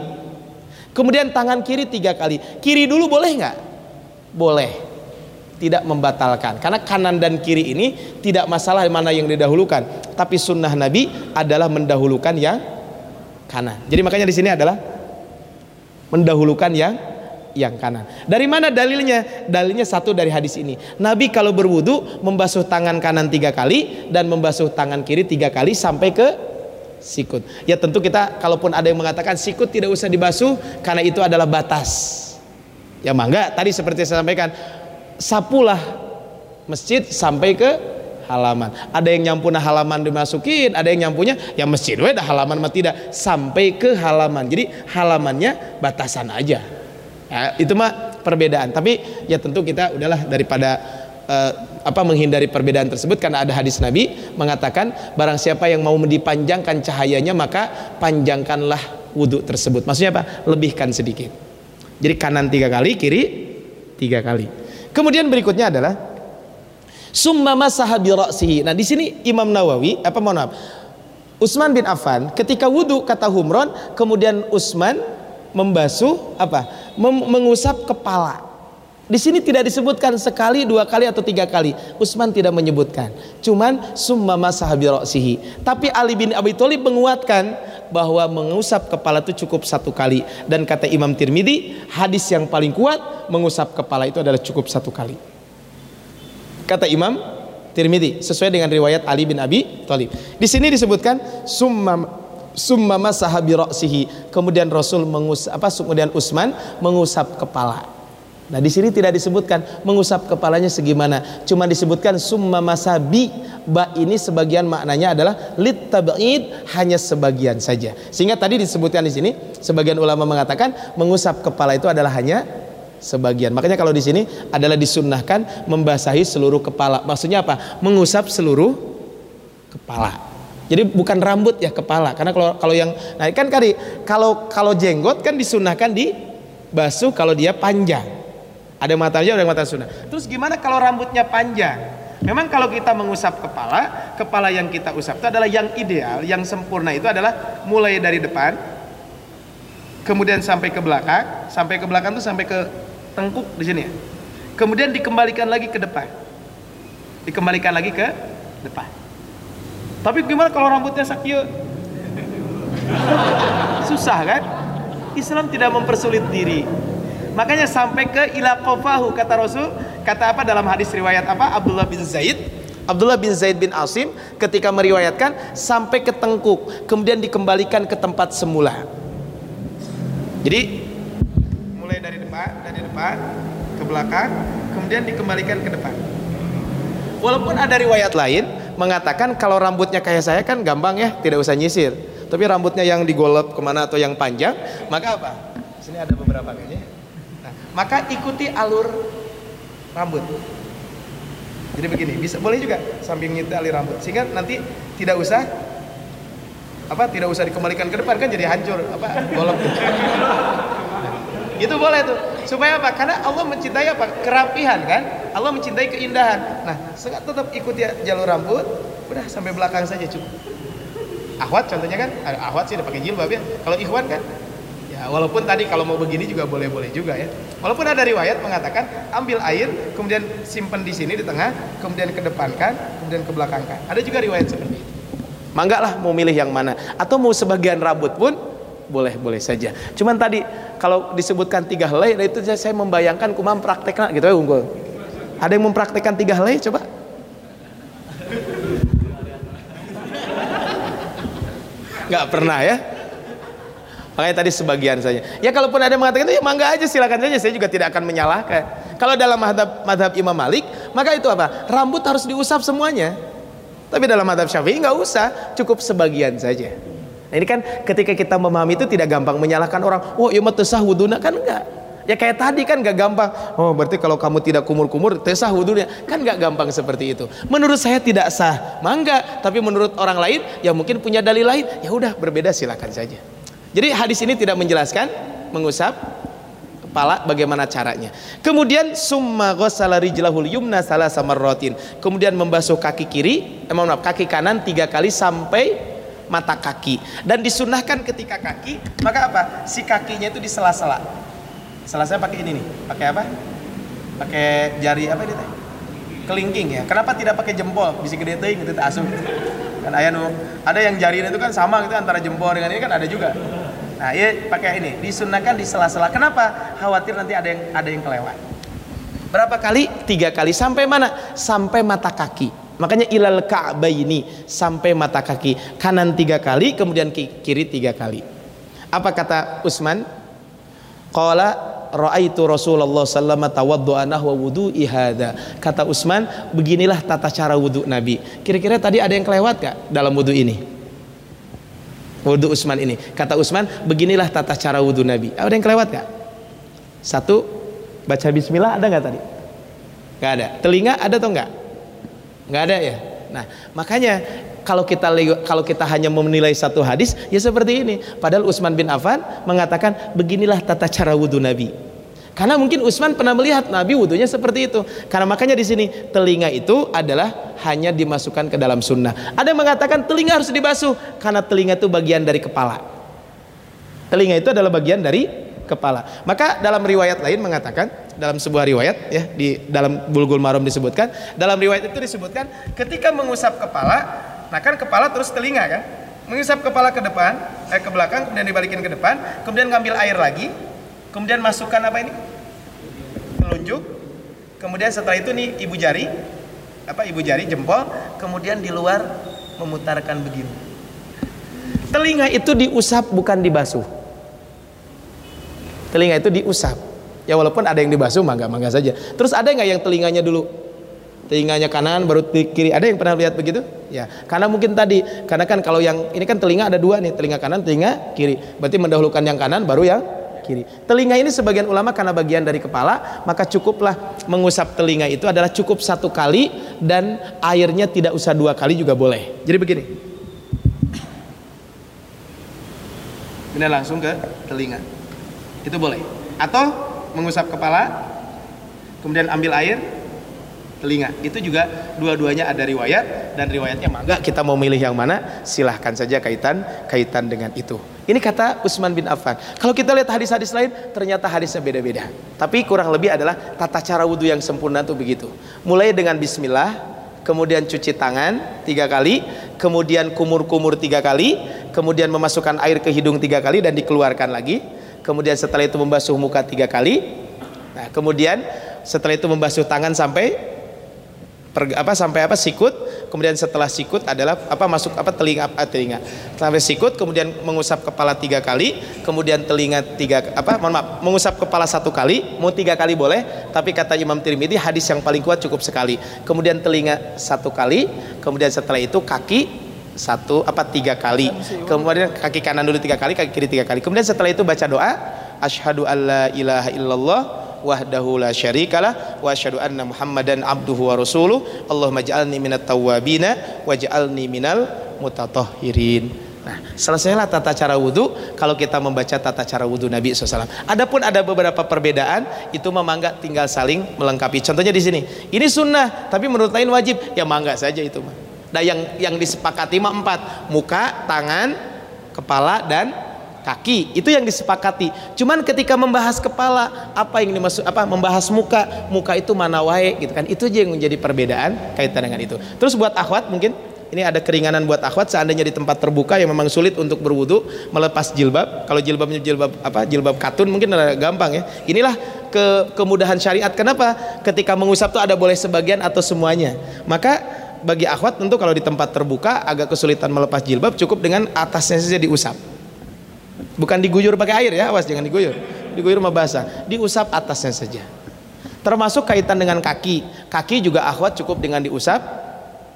Kemudian tangan kiri tiga kali. Kiri dulu boleh nggak? Boleh. Tidak membatalkan. Karena kanan dan kiri ini tidak masalah mana yang didahulukan. Tapi sunnah Nabi adalah mendahulukan yang kanan. Jadi makanya di sini adalah mendahulukan yang yang kanan. Dari mana dalilnya? Dalilnya satu dari hadis ini. Nabi kalau berwudu membasuh tangan kanan tiga kali dan membasuh tangan kiri tiga kali sampai ke sikut. Ya tentu kita kalaupun ada yang mengatakan sikut tidak usah dibasuh karena itu adalah batas. Ya mangga tadi seperti saya sampaikan sapulah masjid sampai ke halaman. Ada yang nyampunya halaman dimasukin, ada yang nyampunya ya masjid we halaman mah tidak sampai ke halaman. Jadi halamannya batasan aja. Ya, itu mah perbedaan. Tapi ya tentu kita udahlah daripada uh, apa menghindari perbedaan tersebut karena ada hadis Nabi mengatakan barang siapa yang mau dipanjangkan cahayanya maka panjangkanlah wudhu tersebut. Maksudnya apa? Lebihkan sedikit. Jadi kanan tiga kali, kiri tiga kali. Kemudian berikutnya adalah summa masaha bi Nah, di sini Imam Nawawi apa mohon maaf. Utsman bin Affan ketika wudhu kata Humron, kemudian Utsman membasuh apa? Mem mengusap kepala. Di sini tidak disebutkan sekali, dua kali atau tiga kali. Utsman tidak menyebutkan. Cuman summa masahabi roksihi. Tapi Ali bin Abi Thalib menguatkan bahwa mengusap kepala itu cukup satu kali. Dan kata Imam Tirmidzi, hadis yang paling kuat mengusap kepala itu adalah cukup satu kali. Kata Imam Tirmidzi sesuai dengan riwayat Ali bin Abi Thalib. Di sini disebutkan summa summa masaha bi kemudian Rasul mengusap apa kemudian Utsman mengusap kepala. Nah di sini tidak disebutkan mengusap kepalanya segimana. Cuma disebutkan summa masabi ba ini sebagian maknanya adalah lit tab'id hanya sebagian saja. Sehingga tadi disebutkan di sini sebagian ulama mengatakan mengusap kepala itu adalah hanya sebagian makanya kalau di sini adalah disunnahkan membasahi seluruh kepala maksudnya apa mengusap seluruh kepala jadi bukan rambut ya kepala. Karena kalau kalau yang nah kan kali kalau kalau jenggot kan disunahkan di basuh kalau dia panjang. Ada yang mata ada yang mata sunnah. Terus gimana kalau rambutnya panjang? Memang kalau kita mengusap kepala, kepala yang kita usap itu adalah yang ideal, yang sempurna itu adalah mulai dari depan, kemudian sampai ke belakang, sampai ke belakang itu sampai ke tengkuk di sini ya. Kemudian dikembalikan lagi ke depan. Dikembalikan lagi ke depan. Tapi gimana kalau rambutnya sakit? [LAUGHS] Susah kan? Islam tidak mempersulit diri. Makanya sampai ke ila qafahu kata Rasul, kata apa dalam hadis riwayat apa? Abdullah bin Zaid Abdullah bin Zaid bin Asim ketika meriwayatkan sampai ke tengkuk, kemudian dikembalikan ke tempat semula. Jadi mulai dari depan, dari depan ke belakang, kemudian dikembalikan ke depan. Walaupun ada riwayat lain mengatakan kalau rambutnya kayak saya kan gampang ya, tidak usah nyisir. Tapi rambutnya yang digolok ke mana atau yang panjang, maka apa? Sini ada beberapa kayaknya. Nah, maka ikuti alur rambut. Jadi begini, bisa boleh juga sambil ngitali rambut sehingga nanti tidak usah apa tidak usah dikembalikan ke depan kan jadi hancur apa golok. [LAUGHS] itu boleh tuh. Supaya apa? Karena Allah mencintai apa? Kerapihan kan? Allah mencintai keindahan. Nah tetap ikuti jalur rambut udah sampai belakang saja cukup. Ahwat contohnya kan? Ahwat sih udah pakai jilbab ya. Kalau ikhwan kan? Ya, walaupun tadi kalau mau begini juga boleh-boleh juga ya. Walaupun ada riwayat mengatakan ambil air, kemudian simpan di sini di tengah, kemudian kedepankan, kemudian ke belakangkan. Ada juga riwayat seperti itu. Mangga lah mau milih yang mana. Atau mau sebagian rambut pun boleh boleh saja. Cuman tadi kalau disebutkan tiga helai, nah itu saya membayangkan kumam prakteknya gitu ya unggul. Ada yang mempraktekkan tiga helai coba? Nggak pernah ya? Makanya tadi sebagian saja. Ya kalaupun ada yang mengatakan itu ya mangga aja silakan saja. Saya juga tidak akan menyalahkan. Kalau dalam madhab, madhab Imam Malik, maka itu apa? Rambut harus diusap semuanya. Tapi dalam madhab Syafi'i nggak usah, cukup sebagian saja. Nah, ini kan ketika kita memahami itu tidak gampang menyalahkan orang. Oh, ya tesah wuduna kan enggak. Ya kayak tadi kan gak gampang. Oh berarti kalau kamu tidak kumur-kumur tesah wudhunya kan gak gampang seperti itu. Menurut saya tidak sah, mangga. Tapi menurut orang lain yang mungkin punya dalil lain, ya udah berbeda silakan saja. Jadi hadis ini tidak menjelaskan mengusap kepala bagaimana caranya. Kemudian summa ghassala rijlahul yumna salah samarratin. Kemudian membasuh kaki kiri, eh, maaf, kaki kanan tiga kali sampai mata kaki. Dan disunahkan ketika kaki, maka apa? Si kakinya itu di sela-sela. Pakai ini nih. Pakai apa? Pakai jari apa ini teh? Kelingking ya. Kenapa tidak pakai jempol? Bisa gede teuing gitu asuh. Kan ayah nu, ada yang jari itu kan sama gitu antara jempol dengan ini kan ada juga. Nah, ya pakai ini, disunahkan di sela-sela. Kenapa? Khawatir nanti ada yang ada yang kelewat. Berapa kali? Tiga kali. Sampai mana? Sampai mata kaki. Makanya ilal ini sampai mata kaki. Kanan tiga kali, kemudian kiri tiga kali. Apa kata Usman? Qala raaitu Rasulullah sallallahu tawaddu'a nahwa wudu'i hadza. Kata Usman, beginilah tata cara wudu Nabi. Kira-kira tadi ada yang kelewat gak dalam wudu ini? wudhu Utsman ini. Kata Utsman, beginilah tata cara wudhu Nabi. Ada yang kelewat gak? Satu, baca bismillah ada nggak tadi? Gak ada. Telinga ada atau enggak? Gak ada ya. Nah, makanya kalau kita kalau kita hanya menilai satu hadis ya seperti ini. Padahal Utsman bin Affan mengatakan beginilah tata cara wudhu Nabi. Karena mungkin Utsman pernah melihat Nabi wudhunya seperti itu. Karena makanya di sini telinga itu adalah hanya dimasukkan ke dalam sunnah. Ada yang mengatakan telinga harus dibasuh karena telinga itu bagian dari kepala. Telinga itu adalah bagian dari kepala. Maka dalam riwayat lain mengatakan dalam sebuah riwayat ya di dalam Bulgul Maram disebutkan, dalam riwayat itu disebutkan ketika mengusap kepala, nah kan kepala terus telinga kan? Mengusap kepala ke depan, eh, ke belakang, kemudian dibalikin ke depan, kemudian ngambil air lagi, kemudian masukkan apa ini? Telunjuk. Kemudian setelah itu nih ibu jari apa ibu jari jempol kemudian di luar memutarkan begini. Telinga itu diusap bukan dibasuh. Telinga itu diusap ya walaupun ada yang dibasuh mangga mangga saja terus ada nggak yang telinganya dulu telinganya kanan baru kiri ada yang pernah lihat begitu ya karena mungkin tadi karena kan kalau yang ini kan telinga ada dua nih telinga kanan telinga kiri berarti mendahulukan yang kanan baru yang kiri. Telinga ini sebagian ulama karena bagian dari kepala, maka cukuplah mengusap telinga itu adalah cukup satu kali dan airnya tidak usah dua kali juga boleh. Jadi begini. Ini langsung ke telinga. Itu boleh. Atau mengusap kepala, kemudian ambil air, telinga. Itu juga dua-duanya ada riwayat dan riwayatnya mangga kita mau milih yang mana silahkan saja kaitan kaitan dengan itu. Ini kata Utsman bin Affan. Kalau kita lihat hadis-hadis lain, ternyata hadisnya beda-beda. Tapi kurang lebih adalah tata cara wudhu yang sempurna itu begitu. Mulai dengan Bismillah, kemudian cuci tangan tiga kali, kemudian kumur-kumur tiga kali, kemudian memasukkan air ke hidung tiga kali dan dikeluarkan lagi. Kemudian setelah itu membasuh muka tiga kali. Nah, kemudian setelah itu membasuh tangan sampai per, apa sampai apa sikut. Kemudian setelah sikut adalah apa masuk apa telinga apa telinga. Sampai sikut kemudian mengusap kepala tiga kali. Kemudian telinga tiga apa mohon maaf mengusap kepala satu kali. Mau tiga kali boleh tapi kata Imam Tirmidzi hadis yang paling kuat cukup sekali. Kemudian telinga satu kali. Kemudian setelah itu kaki satu apa tiga kali kemudian kaki kanan dulu tiga kali kaki kiri tiga kali kemudian setelah itu baca doa asyhadu alla ilaha illallah wahdahu la syarikalah wa asyhadu anna muhammadan abduhu wa rasuluh Allahumma ja'alni minat tawwabina waj'alni minal mutatahhirin Nah, selesailah tata cara wudhu kalau kita membaca tata cara wudhu Nabi SAW. Adapun ada beberapa perbedaan itu memangga tinggal saling melengkapi. Contohnya di sini, ini sunnah tapi menurut lain wajib. Ya mangga saja itu mah. Nah yang yang disepakati mah empat, muka, tangan, kepala dan kaki. Itu yang disepakati. Cuman ketika membahas kepala apa yang dimaksud apa membahas muka muka itu mana wae gitu kan. Itu aja yang menjadi perbedaan kaitan dengan itu. Terus buat akhwat mungkin ini ada keringanan buat akhwat seandainya di tempat terbuka yang memang sulit untuk berwudu melepas jilbab. Kalau jilbabnya jilbab apa jilbab katun mungkin ada gampang ya. Inilah ke kemudahan syariat. Kenapa? Ketika mengusap tuh ada boleh sebagian atau semuanya. Maka bagi akhwat tentu kalau di tempat terbuka agak kesulitan melepas jilbab cukup dengan atasnya saja diusap Bukan diguyur pakai air ya, awas jangan diguyur. Diguyur mah basah, diusap atasnya saja. Termasuk kaitan dengan kaki. Kaki juga akhwat cukup dengan diusap,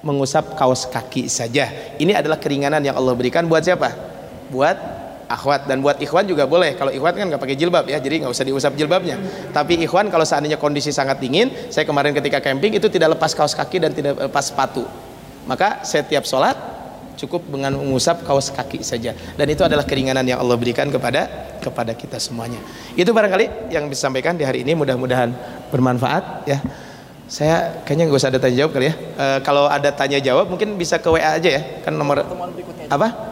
mengusap kaos kaki saja. Ini adalah keringanan yang Allah berikan buat siapa? Buat akhwat. Dan buat ikhwan juga boleh. Kalau ikhwan kan nggak pakai jilbab ya, jadi nggak usah diusap jilbabnya. Tapi ikhwan kalau seandainya kondisi sangat dingin, saya kemarin ketika camping itu tidak lepas kaos kaki dan tidak lepas sepatu. Maka setiap sholat cukup dengan mengusap kaos kaki saja. Dan itu adalah keringanan yang Allah berikan kepada kepada kita semuanya. Itu barangkali yang bisa sampaikan di hari ini. Mudah-mudahan bermanfaat ya. Saya kayaknya nggak usah ada tanya jawab kali ya. E, kalau ada tanya jawab mungkin bisa ke WA aja ya. Kan nomor apa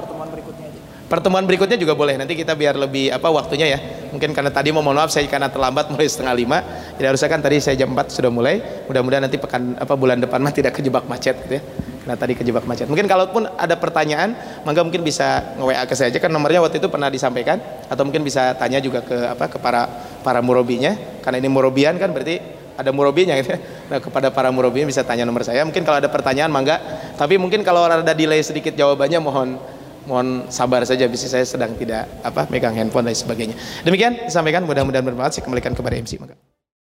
pertemuan berikutnya juga boleh nanti kita biar lebih apa waktunya ya mungkin karena tadi mau mohon maaf saya karena terlambat [LAUGHS] mulai setengah lima jadi harusnya kan tadi saya jam 4 sudah mulai mudah-mudahan nanti pekan apa bulan depan mah tidak kejebak macet gitu ya Nah tadi kejebak macet. Mungkin kalaupun ada pertanyaan, mangga mungkin bisa nge-WA ke saya aja kan nomornya waktu itu pernah disampaikan atau mungkin bisa tanya juga ke apa ke para para murobinya karena ini murobian kan berarti ada murobinya gitu ya. Nah kepada para murobinya bisa tanya nomor saya. Mungkin kalau ada pertanyaan mangga. Tapi mungkin kalau ada delay sedikit jawabannya mohon mohon sabar saja bisa saya sedang tidak apa megang handphone dan sebagainya. Demikian disampaikan mudah-mudahan bermanfaat. Saya kembalikan kepada MC mangga.